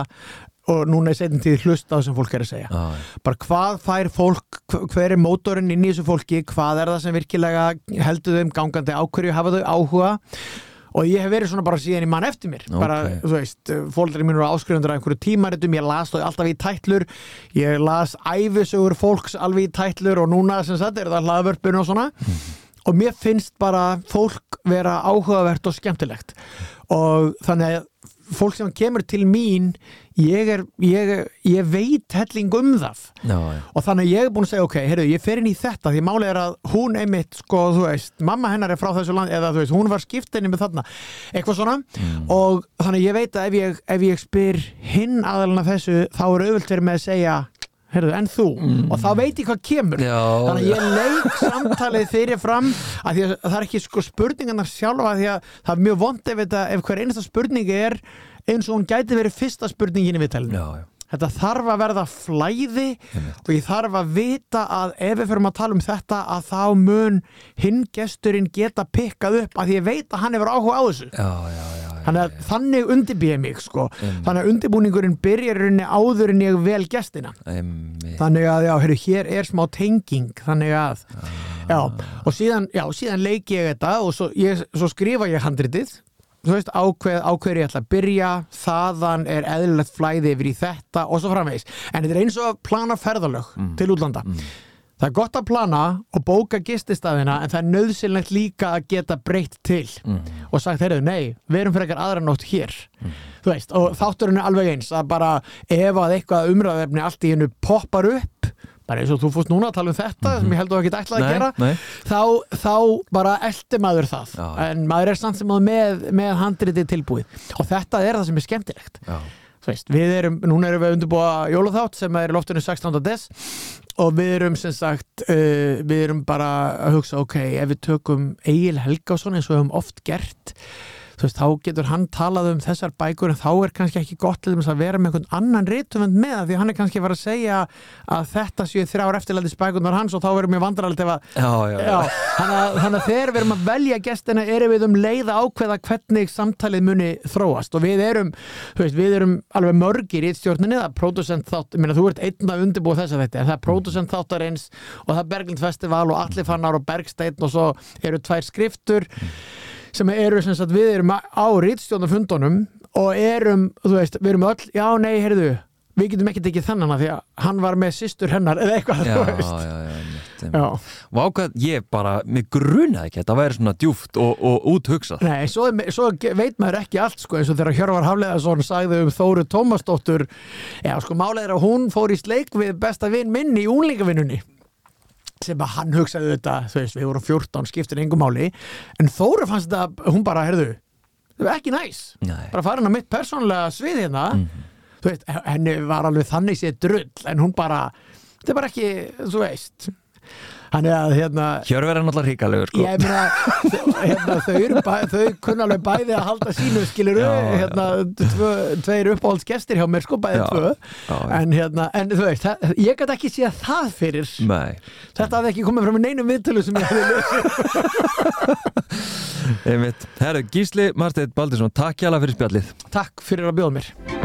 og núna er setjum tíð hlusta á sem fólk er að segja. Já, bara hvað fær fólk, hv- hver er mótorinn inn í þessu fólki, hvað er það sem virkilega heldur þeim gangandi, á hverju hafa þau áhuga og ég hef verið svona bara síðan í mann eftir mér. Bara, Ok. þú veist, fólkdari mín eru áskrifundur af einhverju tímaritum, ég las þau alltaf í tætlur. Ég las æfisögur fólks alveg í tætlur og núna sem sagt er það hlaðvörpun og svona. Og mér finnst bara fólk vera áhugavert og skemmtilegt. Og þannig að fólk sem kemur til mín ég, er, ég, ég veit helling um það. Já, já, og þannig ég er búin að segja ok, heyrðu, ég fer inn í þetta því málið er að hún einmitt sko, þú veist, mamma hennar er frá þessu land eða þú veist, hún var skiptinni með þarna. Eitthvað svona. Og þannig ég veit að ef ég, ef ég spyr hinn aðalina þessu, þá er auðvöld fyrir með að segja heyrðu, en þú, og þá veit ég hvað kemur já, þannig að ég leik samtalið fyrir fram að því að það er ekki sko spurningarnar sjálfa því að það er mjög vond ef, þetta, ef hver einasta spurning er eins og hún gæti verið fyrsta spurningin í viðtælinu. Þetta þarf að verða flæði og ég þarf að vita að ef við förum að tala um þetta að þá mun hinn gesturinn geta pikkað upp að ég veit að hann hefur áhuga á þessu. já, já, já. Þannig að þannig undirbýja mig sko. Einmitt. Þannig að undirbúningurinn byrjar áður en ég vel gestina. Einmitt. Þannig að já, heyrðu, hér er smá tenging þannig að, já, og síðan, síðan leiki ég þetta og svo, ég, svo skrifa ég handritið veist, ákveð, ákveður ég ætla að byrja þaðan er eðlilegt flæði yfir í þetta og svo framvegis en þetta er eins og að plana ferðalög til útlanda það er gott að plana og bóka gististafina en það er nöðsynlegt líka að geta breytt til og sagt, heyrðu, nei, við erum fyrir ekkert aðra nótt hér þú veist, og þátturinn er alveg eins að bara ef að eitthvað umræðefni allt í hennu poppar upp bara eins og þú fórst núna að tala um þetta sem ég held að þú ekki ætlaði að gera nei. þá, þá bara eldi maður það Já. en maður er samt sem maður með, með handritið tilbúið og þetta er það sem er skemmtilegt Já. Þú veist, við erum, núna erum við að undirbúa jólaþátt sem er í loftinu 16. des og við erum sem sagt uh, við erum bara að hugsa ok, ef við tökum Egil Helgásson eins og við höfum oft gert þú veist, þá getur hann talað um þessar bækur en þá er kannski ekki gott til þess að vera með einhvern annan rítumend með því hann er kannski að fara að segja að þetta séu þrjár eftirlæðis bækurnar hans og þá verðum við. Já, þannig að, þegar við erum að velja gestina erum við um leið að ákveða hvernig samtalið muni þróast. Og við erum, veist, við erum alveg mörgir í stjórninni, það er pródusent þátt, meina þú ert einn að undirbúa þess að þetta, það er pródusent þáttar eins og það er Berglind Festival og Allir Fannar og Bergsteinn og svo eru tvær skriftur sem eru sem sagt, við erum á rítstjórnafundunum og erum, þú veist, við erum öll, já, nei, heyrðu, við getum ekki tekið þennan því að hann var með systur hennar eða eitthvað, Já, þú já, veist. já, einmitt, einmitt. Já. Vá hvað ég bara, mér grunaði ekki að það væri svona djúft og, og úthugsað Nei, svo, svo veit maður ekki allt sko, eins og þegar Hjörvar Hafleðarsson sagði um Þóru Tómasdóttur já, sko, málið er að hún fór í sleik við besta vinn minn í únlingavinnunni sem að hann hugsaði þetta þú veist, við vorum 14, skiptir engum máli. En Þóru fannst þetta, hún bara, herðu það var ekki næs, Nei. bara farin á mitt persónlega svið hérna. Þú veist, henni var alveg þannig séð drull en hún bara, þetta er bara ekki þú veist hann er að hérna Hjörver er náttúrulega ríkalegur sko. Ég meina, hérna, þau, eru þau kunna alveg bæði að halda sínu skilur Já, hérna, tvö, tveir uppáhaldsgestir hjá mér sko bæði Já, tvö. já. en, hérna, en þú veist, það, ég gæti ekki séð það fyrir. Nei, þetta hafði ekki komið frá neinum viðtölu sem ég hefði einmitt. Herru, Gísli Marsteinn Baldursson, takk hjá fyrir spjallið. Takk fyrir að bjóða mér